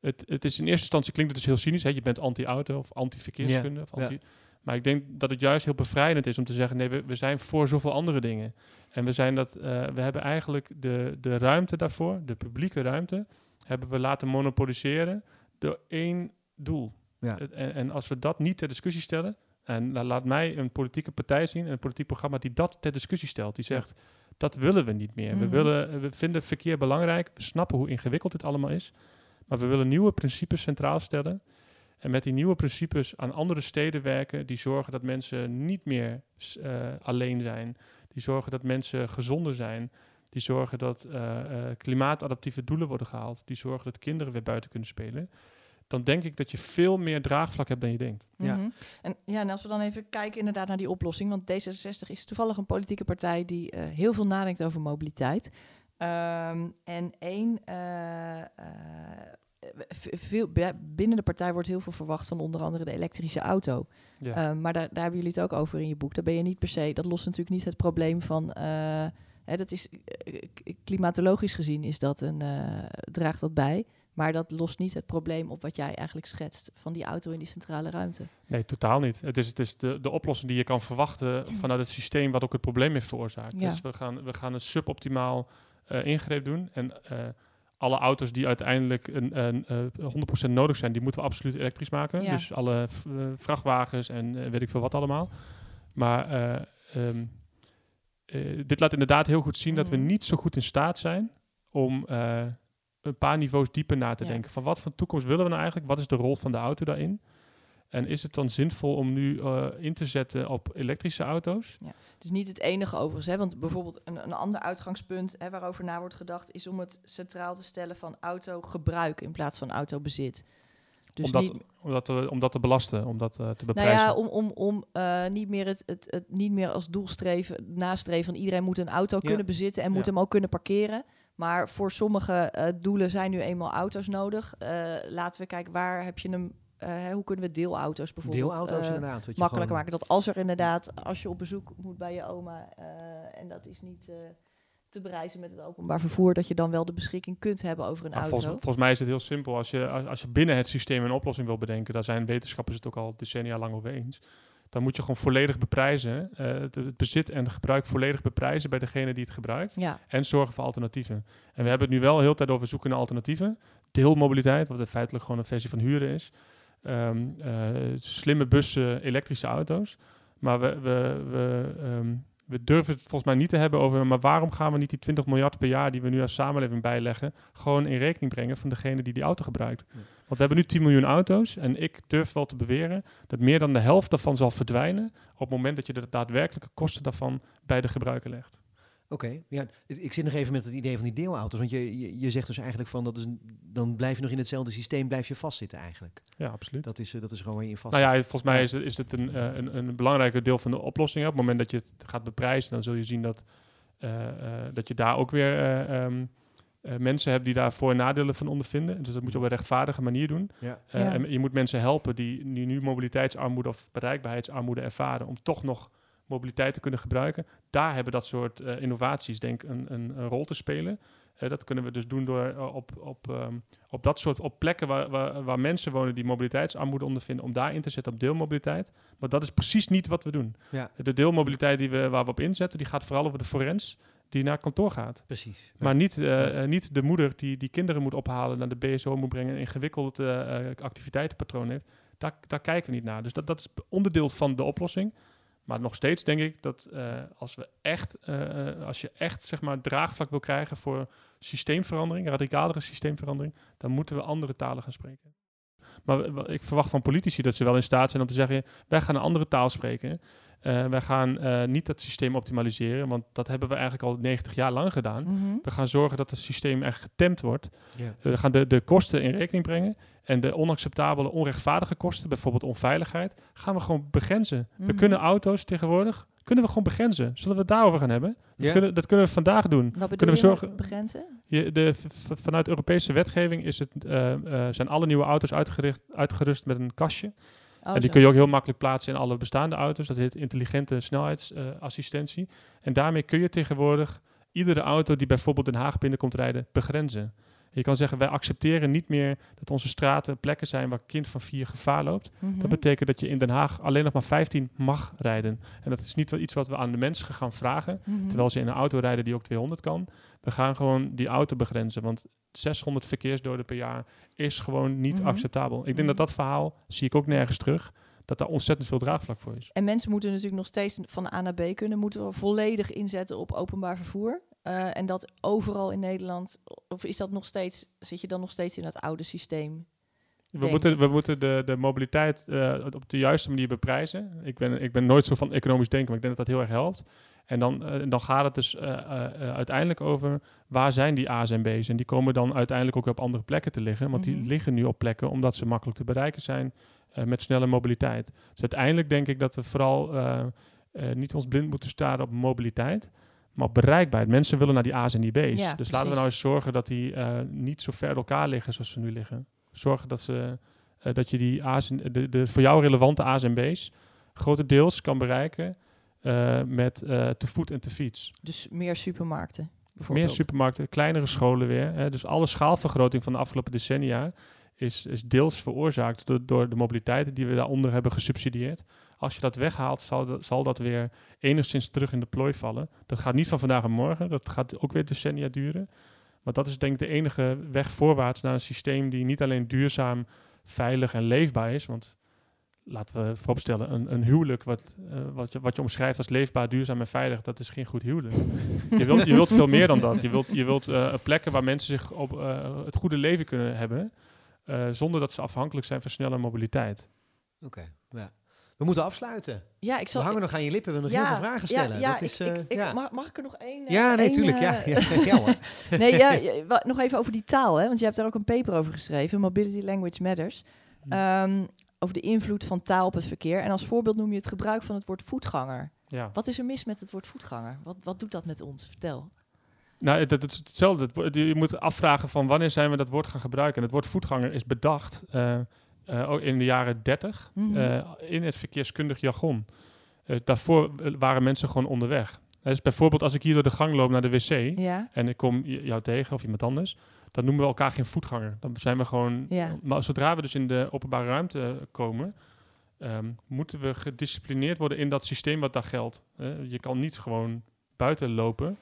het, het is in eerste instantie klinkt het dus heel cynisch. Hè? Je bent anti-auto of anti-verkeerskunde. Ja. Of anti Ja. maar ik denk dat het juist heel bevrijdend is om te zeggen: nee, we, we zijn voor zoveel andere dingen. En we, zijn dat, uh, we hebben eigenlijk de, de ruimte daarvoor, de publieke ruimte, hebben we laten monopoliseren door één doel. Ja. En, en, als we dat niet ter discussie stellen, en nou, laat mij een politieke partij zien, een politiek programma die dat ter discussie stelt, die zegt. Ja. Dat willen we niet meer. Mm we, willen, we vinden verkeer belangrijk. We snappen hoe ingewikkeld dit allemaal is. Maar we willen nieuwe principes centraal stellen. En met die nieuwe principes aan andere steden werken, die zorgen dat mensen niet meer uh, alleen zijn. Die zorgen dat mensen gezonder zijn. Die zorgen dat uh, uh, klimaatadaptieve doelen worden gehaald. Die zorgen dat kinderen weer buiten kunnen spelen. Dan denk ik dat je veel meer draagvlak hebt dan je denkt. Ja. Mm -hmm. en, ja, en als we dan even kijken inderdaad naar die oplossing. Want D66 is toevallig een politieke partij die heel veel nadenkt over mobiliteit. Um, en één veel, binnen de partij wordt heel veel verwacht van onder andere de elektrische auto. Ja. Uh, maar daar, daar hebben jullie het ook over in je boek. Daar ben je niet per se, dat lost natuurlijk niet het probleem van. Uh, hè, dat is uh, klimatologisch gezien is dat een, uh, draagt dat bij. Maar dat lost niet het probleem op wat jij eigenlijk schetst van die auto in die centrale ruimte. Nee, totaal niet. Het is, het is de, de oplossing die je kan verwachten vanuit het systeem wat ook het probleem heeft veroorzaakt. Ja. Dus we gaan, we gaan een suboptimaal uh, ingreep doen. En uh, alle auto's die uiteindelijk een, een, een, 100% nodig zijn, die moeten we absoluut elektrisch maken. Ja. Dus alle vrachtwagens en weet ik veel wat allemaal. Maar um, dit laat inderdaad heel goed zien mm. dat we niet zo goed in staat zijn om een paar niveaus dieper na te ja. denken. Van wat voor toekomst willen we nou eigenlijk? Wat is de rol van de auto daarin? En is het dan zinvol om nu uh, in te zetten op elektrische auto's? Ja. Het is niet het enige overigens. Hè? Want bijvoorbeeld een, een ander uitgangspunt hè, waarover na wordt gedacht... is om het centraal te stellen van autogebruik in plaats van autobezit. Dus om, dat, niet, om, dat te, om dat te belasten, om dat eh, te nou beprijzen. ja, om, om, om eh, niet, meer het, het, het niet meer als doelstreven, nastreven van iedereen moet een auto Ja. kunnen bezitten en moet Ja. hem ook kunnen parkeren. Maar voor sommige eh, doelen zijn nu eenmaal auto's nodig. Eh, laten we kijken, waar heb je hem, eh, hoe kunnen we deelauto's bijvoorbeeld Deelauto's eh, inderdaad. dat je makkelijker gewoon- maken. Dat als er inderdaad, als je op bezoek moet bij je oma eh, en dat is niet eh, te bereizen met het openbaar vervoer, dat je dan wel de beschikking kunt hebben over een Maar auto. volgens, volgens mij is het heel simpel. Als je, als, als je binnen het systeem een oplossing wil bedenken, daar zijn wetenschappers het ook al decennia lang over eens. Dan moet je gewoon volledig beprijzen, eh, het, het bezit en het gebruik volledig beprijzen bij degene die het gebruikt. Ja, En zorgen voor alternatieven. En we hebben het nu wel heel tijd over zoeken naar alternatieven. Deelmobiliteit, wat in feitelijk gewoon een versie van huren is. Ehm, eh, slimme bussen, elektrische auto's. Maar we, we, we, ehm, we durven het volgens mij niet te hebben over... maar waarom gaan we niet die 20 miljard per jaar... die we nu als samenleving bijleggen... gewoon in rekening brengen van degene die die auto gebruikt? Ja. Want we hebben nu 10 miljoen auto's... en ik durf wel te beweren... dat meer dan de helft daarvan zal verdwijnen... op het moment dat je de daadwerkelijke kosten daarvan bij de gebruiker legt. Oké, ja, ik zit nog even met het idee van die deelauto's. Want je, je, je zegt dus eigenlijk van, dat is een, dan blijf je nog in hetzelfde systeem, blijf je vastzitten eigenlijk. Ja, absoluut. Dat is, eh, dat is gewoon waar je in vast Nou ja, volgens mij is het, is het een, eh, een, een belangrijker deel van de oplossing. Op het moment dat je het gaat beprijzen, dan zul je zien dat, eh, eh, dat je daar ook weer eh, ehm, eh, mensen hebt die daar voor- en nadelen van ondervinden. Dus dat moet je op een rechtvaardige manier doen. Ja. Eh, Ja. En je moet mensen helpen die nu, nu mobiliteitsarmoede of bereikbaarheidsarmoede ervaren, om toch nog mobiliteit te kunnen gebruiken. Daar hebben dat soort eh, innovaties denk ik een, een, een rol te spelen. Eh, dat kunnen we dus doen door eh, op, op, ehm, op dat soort op plekken waar, waar, waar mensen wonen die mobiliteitsarmoede ondervinden, om daar in te zetten op deelmobiliteit. Maar dat is precies niet wat we doen. Ja. De deelmobiliteit die we, waar we op inzetten, die gaat vooral over de forens die naar kantoor gaat. Precies. Maar niet, Ja. niet de moeder die die kinderen moet ophalen, naar de BSO moet brengen, een ingewikkeld activiteitenpatroon heeft. Daar, daar kijken we niet naar. Dus dat, dat is onderdeel van de oplossing. Maar nog steeds denk ik dat eh, als we echt, eh, eh, als je echt zeg maar draagvlak wil krijgen voor systeemverandering, radicalere systeemverandering, dan moeten we andere talen gaan spreken. Maar ik verwacht van politici dat ze wel in staat zijn om te zeggen: wij gaan een andere taal spreken. Eh, wij gaan eh, niet dat systeem optimaliseren, want dat hebben we eigenlijk al 90 jaar lang gedaan. Mhm. We gaan zorgen dat het systeem echt getemd wordt. Ja. We gaan de, de kosten in rekening brengen. En de onacceptabele, onrechtvaardige kosten, bijvoorbeeld onveiligheid, gaan we gewoon begrenzen. We Mhm. kunnen auto's tegenwoordig, kunnen we gewoon begrenzen. Zullen we het daarover gaan hebben? Dat, kunnen, dat kunnen we vandaag doen. Wat bedoel Kunnen we zorgen- begrenzen? Je, de, vanuit Europese wetgeving is het, eh, eh, zijn alle nieuwe auto's uitgericht, uitgerust met een kastje. Oh, en die zo. kun je ook heel makkelijk plaatsen in alle bestaande auto's. Dat heet intelligente snelheidsassistentie. en daarmee kun je tegenwoordig iedere auto die bijvoorbeeld Den Haag binnenkomt rijden, begrenzen. Je kan zeggen, wij accepteren niet meer dat onze straten plekken zijn waar kind van vier gevaar loopt. Mhm. Dat betekent dat je in Den Haag alleen nog maar 15 mag rijden. En dat is niet iets wat we aan de mensen gaan vragen. Mhm. Terwijl ze in een auto rijden die ook 200 kan. We gaan gewoon die auto begrenzen. Want 600 verkeersdoden per jaar is gewoon niet Mhm. acceptabel. Ik denk dat dat verhaal, zie ik ook nergens terug, dat daar ontzettend veel draagvlak voor is. En mensen moeten natuurlijk nog steeds van A naar B kunnen. Moeten we volledig inzetten op openbaar vervoer. Eh, en dat overal in Nederland. Of is dat nog steeds, zit je dan nog steeds in dat oude systeem? We Denk moeten, we moeten de, de mobiliteit eh, op de juiste manier beprijzen. Ik ben, ik ben nooit zo van economisch denken, maar ik denk dat dat heel erg helpt. En dan, eh, dan gaat het dus uiteindelijk over waar zijn die A's en B's. En die komen dan uiteindelijk ook op andere plekken te liggen. Want Mhm. die liggen nu op plekken omdat ze makkelijk te bereiken zijn met snelle mobiliteit. Dus uiteindelijk denk ik dat we vooral niet ons blind moeten staren op mobiliteit. Maar op bereikbaarheid. Mensen willen naar die A's en die B's. Ja, dus laten we nou eens zorgen dat die eh, niet zo ver uit elkaar liggen zoals ze nu liggen. Zorgen dat, ze, eh, dat je die A's en, de, de voor jou relevante A's en B's grotendeels kan bereiken eh, met te voet en te fiets. Dus meer supermarkten. Bijvoorbeeld. Meer supermarkten, kleinere scholen weer. Hè. Dus alle schaalvergroting van de afgelopen decennia is, is deels veroorzaakt door, door de mobiliteit die we daaronder hebben gesubsidieerd. Als je dat weghaalt, zal dat, zal dat weer enigszins terug in de plooi vallen. Dat gaat niet van vandaag en morgen, dat gaat ook weer decennia duren. Maar dat is denk ik de enige weg voorwaarts naar een systeem die niet alleen duurzaam, veilig en leefbaar is. Want laten we vooropstellen, een, een huwelijk wat, eh, wat, je, wat je omschrijft als leefbaar, duurzaam en veilig, dat is geen goed huwelijk. je, wilt, je wilt veel meer dan dat. Je wilt, je wilt eh, plekken waar mensen zich op eh, het goede leven kunnen hebben, zonder dat ze afhankelijk zijn van snelle mobiliteit. Oké, ja. We moeten afsluiten. Ja, ik We zal. hangen nog aan je lippen, we willen nog heel veel vragen stellen. Ja, dat is, ik, eh, ik, ja. mag, mag ik er nog één? eh, ja, nee, één, tuurlijk. Ja, eh, ja, <laughs> ja, hoor. <laughs> nee, ja, nog even over die taal, hè? want je hebt daar ook een paper over geschreven, Mobility Language Matters. ehm, over de invloed van taal op het verkeer. En als voorbeeld noem je het gebruik van het woord voetganger. Ja. Wat is er mis met het woord voetganger? Wat, wat doet dat met ons? Vertel. Nou, dat is hetzelfde. Je moet afvragen van wanneer zijn we dat woord gaan gebruiken. En het woord voetganger is bedacht eh, eh, ook in de jaren 30 Mhm. eh, in het verkeerskundig jargon. Eh, daarvoor eh, waren mensen gewoon onderweg. Dus bijvoorbeeld als ik hier door de gang loop naar de wc Ja, en ik kom jou tegen of iemand anders, dan noemen we elkaar geen voetganger. Dan zijn we gewoon. Ja. Maar zodra we dus in de openbare ruimte komen, ehm, moeten we gedisciplineerd worden in dat systeem wat daar geldt. Eh, je kan niet gewoon buiten lopen.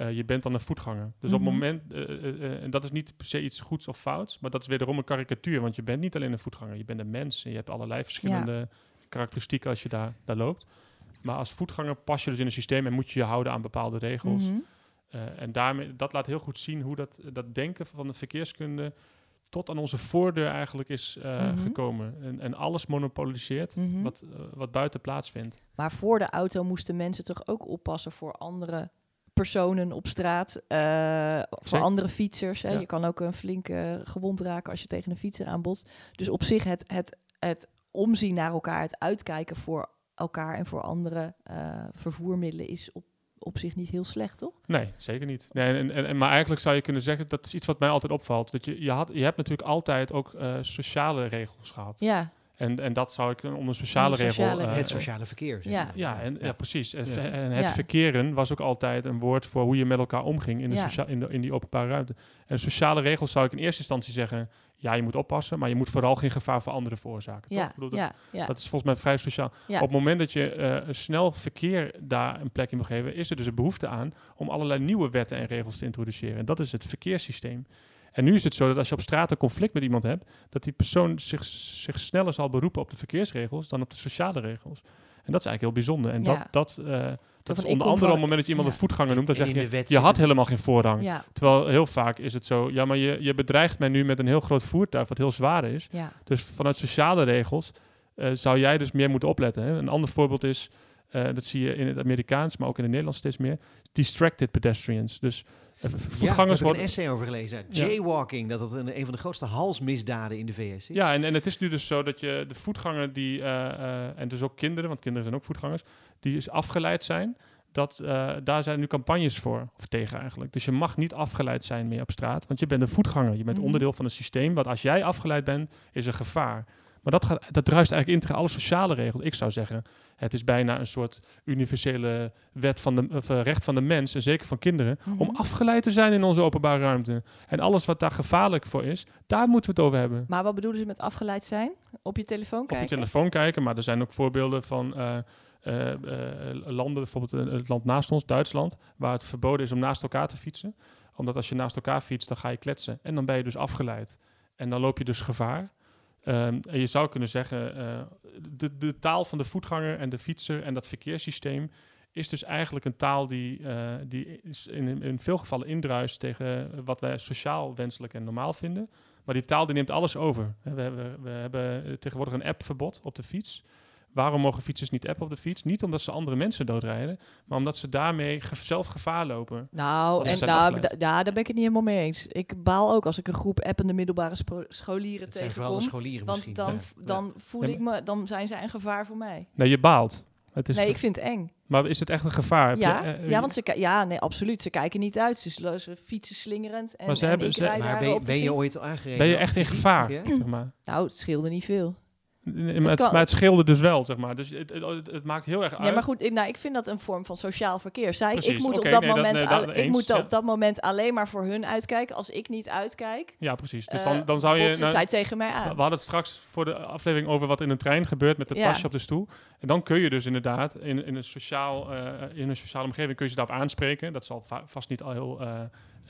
Eh, je bent dan een voetganger. Dus op Mhm. het moment, eh, eh, en dat is niet per se iets goeds of fouts, maar dat is wederom een karikatuur. Want je bent niet alleen een voetganger, je bent een mens en je hebt allerlei verschillende karakteristieken als je daar, daar loopt. Maar als voetganger pas je dus in een systeem en moet je je houden aan bepaalde regels. Mhm. En daarmee, dat laat heel goed zien hoe dat, dat denken van de verkeerskunde tot aan onze voordeur eigenlijk is Mhm. gekomen. En, en alles monopoliseert Mhm. wat, wat buiten plaatsvindt. Maar voor de auto moesten mensen toch ook oppassen voor andere personen op straat, eh, voor andere fietsers. Hè? Ja. Je kan ook een flinke gewond raken als je tegen een fietser aanbotst. Dus op zich het, het, het omzien naar elkaar, het uitkijken voor elkaar en voor andere eh, vervoermiddelen is op, op zich niet heel slecht, toch? Nee, zeker niet. Nee, en, en, en- maar eigenlijk zou je kunnen zeggen, dat is iets wat mij altijd opvalt. Dat je, je, had, je hebt natuurlijk altijd ook eh, sociale regels gehad. Ja, En, en dat zou ik onder sociale Onder regel... eh, het sociale verkeer. zeg ja. maar. Ja, en, ja. precies. En, Ja. ve- en het Ja. verkeren was ook altijd een woord voor hoe je met elkaar omging in, de socia- in, de, in die openbare ruimte. En sociale regels zou ik in eerste instantie zeggen, ja, je moet oppassen, maar je moet vooral geen gevaar voor anderen veroorzaken. toch? ja, Ik bedoel, dat, ja, ja. dat is volgens mij vrij sociaal. Ja. Op het moment dat je eh, een snel verkeer daar een plek in wil geven, is er dus een behoefte aan om allerlei nieuwe wetten en regels te introduceren. En dat is het verkeerssysteem. En nu is het zo dat als je op straat een conflict met iemand hebt, dat die persoon zich, zich sneller zal beroepen op de verkeersregels dan op de sociale regels. En dat is eigenlijk heel bijzonder. En Ja. dat, dat, eh, dat is onder andere op het moment dat je iemand Ja. een voetganger noemt, dan En zeg je, je had helemaal geen voorrang. ja, Terwijl heel vaak is het zo, ja, maar je, je bedreigt mij nu met een heel groot voertuig wat heel zwaar is. ja. Dus vanuit sociale regels eh, zou jij dus meer moeten opletten. Hè? Een ander voorbeeld is, eh, dat zie je in het Amerikaans, maar ook in het Nederlands steeds meer, distracted pedestrians. Dus eh, v- Ja, voetgangers ik een worden... essay over gelezen. Ja. Jaywalking, dat het een, een van de grootste halsmisdaden in de VS is. Ja, en, en het is nu dus zo dat je de voetganger die, eh, eh, en dus ook kinderen, want kinderen zijn ook voetgangers, die is afgeleid zijn. Dat, eh, daar zijn nu campagnes voor, of tegen eigenlijk. Dus je mag niet afgeleid zijn meer op straat, want je bent een voetganger. Je bent Mhm. onderdeel van een systeem, wat als jij afgeleid bent, is een gevaar. Maar dat, gaat, dat druist eigenlijk in tegen alle sociale regels. Ik zou zeggen, het is bijna een soort universele wet van de, of, eh, recht van de mens, en zeker van kinderen, om Mhm. afgeleid te zijn in onze openbare ruimte. En alles wat daar gevaarlijk voor is, daar moeten we het over hebben Maar wat bedoelen ze met afgeleid zijn? Op je telefoon op kijken? je telefoon kijken. Maar er zijn ook voorbeelden van eh, eh, landen, bijvoorbeeld het land naast ons, Duitsland, waar het verboden is om naast elkaar te fietsen. Omdat als je naast elkaar fietst, dan ga je kletsen. En dan ben je dus afgeleid. En dan loop je dus gevaar. Ehm, en je zou kunnen zeggen, eh, de, de taal van de voetganger en de fietser en dat verkeerssysteem is dus eigenlijk een taal die, eh, die in, in veel gevallen indruist tegen wat wij sociaal wenselijk en normaal vinden. Maar die taal die neemt alles over. We hebben, we hebben tegenwoordig een appverbod op de fiets. Waarom mogen fietsers niet appen op de fiets? Niet omdat ze andere mensen doodrijden, maar omdat ze daarmee ge- zelf gevaar lopen. Nou, ze en, nou ja, daar ben ik het niet helemaal mee eens. Ik baal ook als ik een groep appende middelbare scholieren Het zijn vooral de tegenkom. scholieren Want misschien. dan, Ja. dan voel Ja, ik me, dan zijn zij een gevaar voor mij. Nee, je baalt. Het is nee, ik vind het eng. Maar is het echt een gevaar? Ja, je, eh, ja, want ze, ja, nee, absoluut. Ze kijken niet uit. Ze, ze fietsen slingerend. En, Maar ze en hebben- ze- Maar ben, je- op de ben je fiets. ooit aangereden? ben je echt in gevaar? Ja? Zeg maar. Nou, het scheelde niet veel. Maar, het, maar het scheelde dus wel, zeg maar. Dus het, het, maakt heel erg uit. Nee, maar goed, ik, nou, ik vind dat een vorm van sociaal verkeer. Zij, ik moet, op, dat nee, dat- moment nee, dat al- ik eens, moet ja. op dat moment alleen maar voor hun uitkijken. Als ik niet uitkijk, Ja, precies. Dus eh, dan, dan zou je... nou, zij tegen mij we aan. hadden het straks voor de aflevering over wat in een trein gebeurt met Ja. tasje op de stoel. En dan kun je dus inderdaad in, in, een, sociaal, eh, in een sociale omgeving kun je ze daarop aanspreken. Dat zal va- vast niet al heel eh,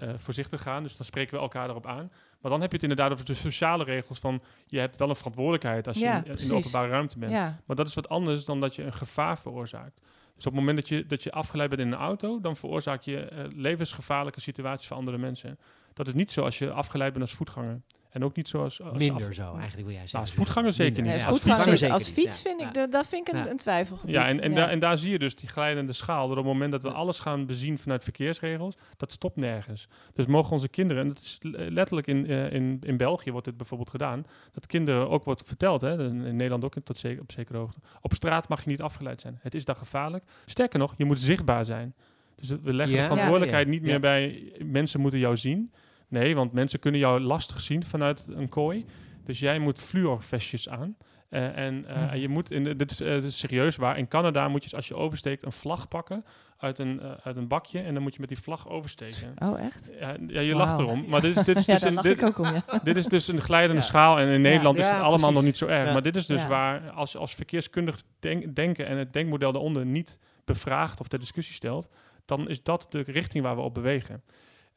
eh, voorzichtig gaan. Dus dan spreken we elkaar daarop aan. Maar dan heb je het inderdaad over de sociale regels van... je hebt wel een verantwoordelijkheid als je Ja, in, in precies. de openbare ruimte bent. Ja, Maar dat is wat anders dan dat je een gevaar veroorzaakt. Dus op het moment dat je, dat je afgeleid bent in een auto, dan veroorzaak je eh, levensgevaarlijke situaties voor andere mensen. Dat is niet zo als je afgeleid bent als voetganger. En ook niet zoals... als Minder af- zo, eigenlijk wil jij zeggen. Nou, als voetganger zeker Minder. niet. Ja, als voetganger voetganger is- als zeker fiets niet, vind ik, de- dat vind ik een, Ja. een twijfelgebied. Ja, en, en, en daar zie je dus die glijdende schaal. Dat op het moment dat we alles gaan bezien vanuit verkeersregels, dat stopt nergens. Dus mogen onze kinderen, en dat is letterlijk in, eh, in, in België wordt dit bijvoorbeeld gedaan, dat kinderen ook wordt verteld, hè, in Nederland ook tot zeker, op zekere hoogte. Op straat mag je niet afgeleid zijn. Het is daar gevaarlijk. Sterker nog, je moet zichtbaar zijn. Dus we leggen Ja. de verantwoordelijkheid Ja. niet meer Ja. bij mensen moeten jou zien. Nee, want mensen kunnen jou lastig zien vanuit een kooi. Dus jij moet fluorvestjes aan. Eh, en, eh, Ja. je moet, in dit, is, eh, dit is serieus waar, in Canada moet je als je oversteekt een vlag pakken uit een, uit een bakje en dan moet je met die vlag oversteken. Oh, echt? Ja, ja je lacht erom, maar dit is, dit is, <laughs> dus, een, dit, om, <laughs> is dus een glijdende schaal en in Nederland is het allemaal precies. nog niet zo erg. Maar dit is dus waar als, als verkeerskundig denk- denken en het denkmodel daaronder niet bevraagt of ter discussie stelt, dan is dat de richting waar we op bewegen.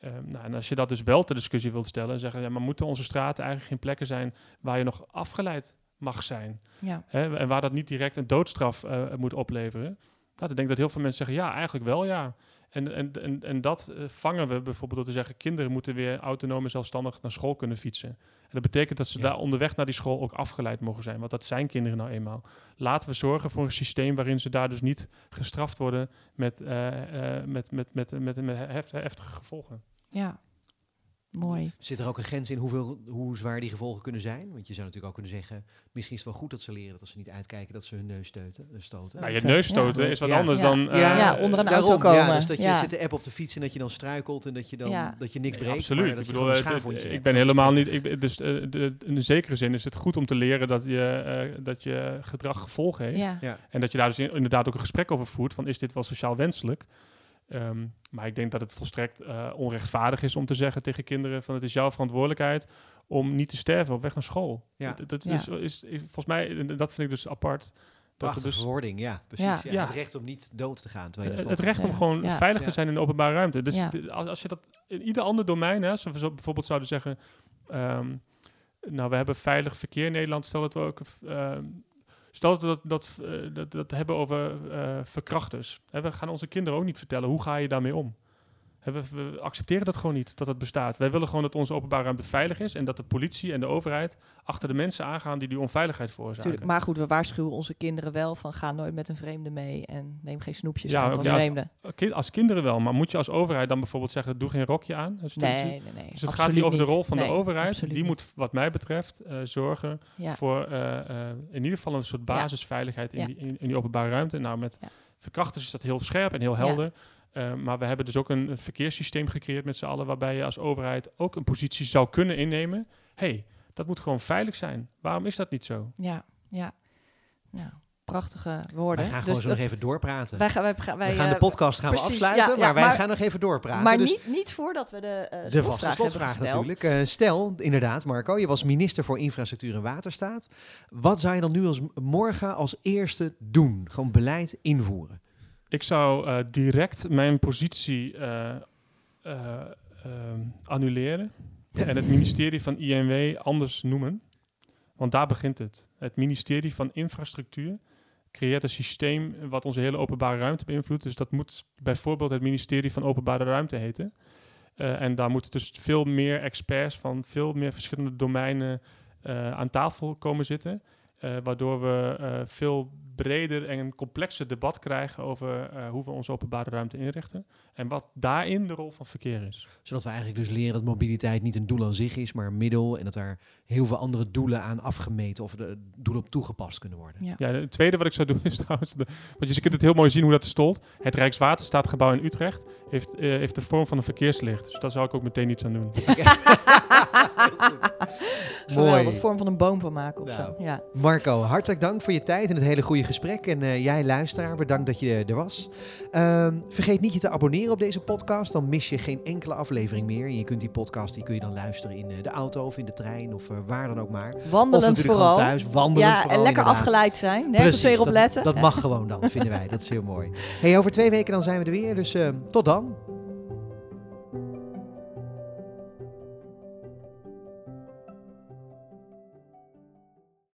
Ehm, nou, en als je dat dus wel ter discussie wilt stellen, zeggen ja, maar moeten onze straten eigenlijk geen plekken zijn waar je nog afgeleid mag zijn? ja. Hè, en waar dat niet direct een doodstraf eh, moet opleveren. Nou, dan denk ik dat heel veel mensen zeggen, ja, eigenlijk wel, ja. En, en, en, en dat eh, vangen we bijvoorbeeld door te zeggen, kinderen moeten weer autonoom en zelfstandig naar school kunnen fietsen. En dat betekent dat ze Ja. daar onderweg naar die school ook afgeleid mogen zijn, want dat zijn kinderen nou eenmaal. Laten we zorgen voor een systeem waarin ze daar dus niet gestraft worden met, eh, met, met, met, met, met heft- heftige gevolgen. Ja. Mooi. Zit er ook een grens in hoeveel, hoe zwaar die gevolgen kunnen zijn? Want je zou natuurlijk ook kunnen zeggen, misschien is het wel goed dat ze leren dat als ze niet uitkijken dat ze hun neus steuten, eh, stoten. Nou, je neus Ja. stoten is wat Ja. anders Ja. dan... eh, Ja, onder een daarom, auto Ja, komen. dus dat je Ja. zit de app op de fiets en dat je dan struikelt en dat je dan Ja. dat je niks breekt. absoluut. maar dat ik je bedoel, een eh, ik ben helemaal niet. Ik, dus de, in de zekere zin is het goed om te leren dat je, eh, dat je gedrag gevolgen heeft. Ja. Ja. En dat je daar dus in- inderdaad ook een gesprek over voert: van is dit wel sociaal wenselijk? Ehm, maar ik denk dat het volstrekt eh, onrechtvaardig is om te zeggen tegen kinderen: van het is jouw verantwoordelijkheid om niet te sterven op weg naar school. Ja. Dat, dat Ja. is, is, is- volgens mij, dat vind ik dus apart. Dat Prachtige dus verwoording, ja, precies. Ja. Het recht om niet dood te gaan. Terwijl je Eh, het recht om Ja. gewoon Ja. veilig te zijn in de openbare ruimte. Dus als, als je dat in ieder ander domein, hè, als we zo bijvoorbeeld zouden zeggen, ehm, nou we hebben veilig verkeer in Nederland, stel dat we ook, ehm, stel dat we dat, dat, eh, dat, dat hebben over eh, verkrachters. We gaan onze kinderen ook niet vertellen, hoe ga je daarmee om? We, accepteren dat gewoon niet, dat het bestaat. Wij willen gewoon dat onze openbare ruimte veilig is en dat de politie en de overheid achter de mensen aangaan die die onveiligheid veroorzaken. Tuurlijk. Maar goed, we waarschuwen onze kinderen wel van ga nooit met een vreemde mee en neem geen snoepjes Ja, aan van ja, als- vreemden. Ki- Als kinderen wel, maar moet je als overheid dan bijvoorbeeld zeggen, doe geen rokje aan? Dus dat- Nee, nee, nee. Dus het gaat hier over de rol van de overheid. Die niet. moet, wat mij betreft, eh, zorgen Ja. voor eh, eh, in ieder geval een soort basisveiligheid in, die, in, in die openbare ruimte. Nou, met verkrachters is dat heel scherp en heel helder. Eh, maar we hebben dus ook een, een verkeerssysteem gecreëerd met z'n allen, waarbij je als overheid ook een positie zou kunnen innemen. hey, dat moet gewoon veilig zijn. Waarom is dat niet zo? Ja, ja. Nou, prachtige woorden. Wij gaan gewoon Dus zo nog even doorpraten. wij gaan, wij, gaan- wij, we gaan de eh, podcast gaan we afsluiten, ja, ja, maar wij maar- gaan nog even doorpraten. Maar dus niet, niet voordat we de, eh de slotvraag vaste slotvraag natuurlijk. Eh, stel, inderdaad, Marco, je was minister voor Infrastructuur en Waterstaat. Wat zou je dan nu als morgen als eerste doen? Gewoon beleid invoeren. Ik zou eh, direct mijn positie eh, eh, ehm, annuleren Ja. en het ministerie van INW anders noemen. Want daar begint het. Het ministerie van Infrastructuur creëert een systeem wat onze hele openbare ruimte beïnvloedt. Dus dat moet bijvoorbeeld het ministerie van Openbare Ruimte heten. En daar moeten dus veel meer experts van veel meer verschillende domeinen aan tafel komen zitten. Waardoor we veel breder en een complexer debat krijgen over eh, hoe we onze openbare ruimte inrichten. En wat daarin de rol van verkeer is. Zodat we eigenlijk dus leren dat mobiliteit niet een doel aan zich is, maar een middel. En dat daar heel veel andere doelen aan afgemeten of de doelen op toegepast kunnen worden. Ja. Ja, het tweede wat ik zou doen is <laughs> trouwens, de, want je kunt het heel mooi zien hoe dat stolt. Het Rijkswaterstaatgebouw in Utrecht heeft, eh, heeft de vorm van een verkeerslicht. Dus daar zou ik ook meteen iets aan doen. <laughs> Mooi. vorm van een boom van maken of Nou. zo. Ja. Marco, hartelijk dank voor je tijd en het hele goede gesprek. En eh, jij luisteraar, bedankt dat je er was. Ehm, vergeet niet je te abonneren op deze podcast, dan mis je geen enkele aflevering meer. En je kunt die podcast die kun je dan luisteren in eh, de auto of in de trein of waar dan ook maar. Of Wandelend natuurlijk vooral. gewoon thuis, wandelend ja, vooral, en lekker inderdaad. afgeleid zijn. Nergens weer op dat, letten. Dat mag gewoon dan, vinden wij. Dat is heel mooi. Hey, over twee weken dan zijn we er weer, dus eh, tot dan. wrong?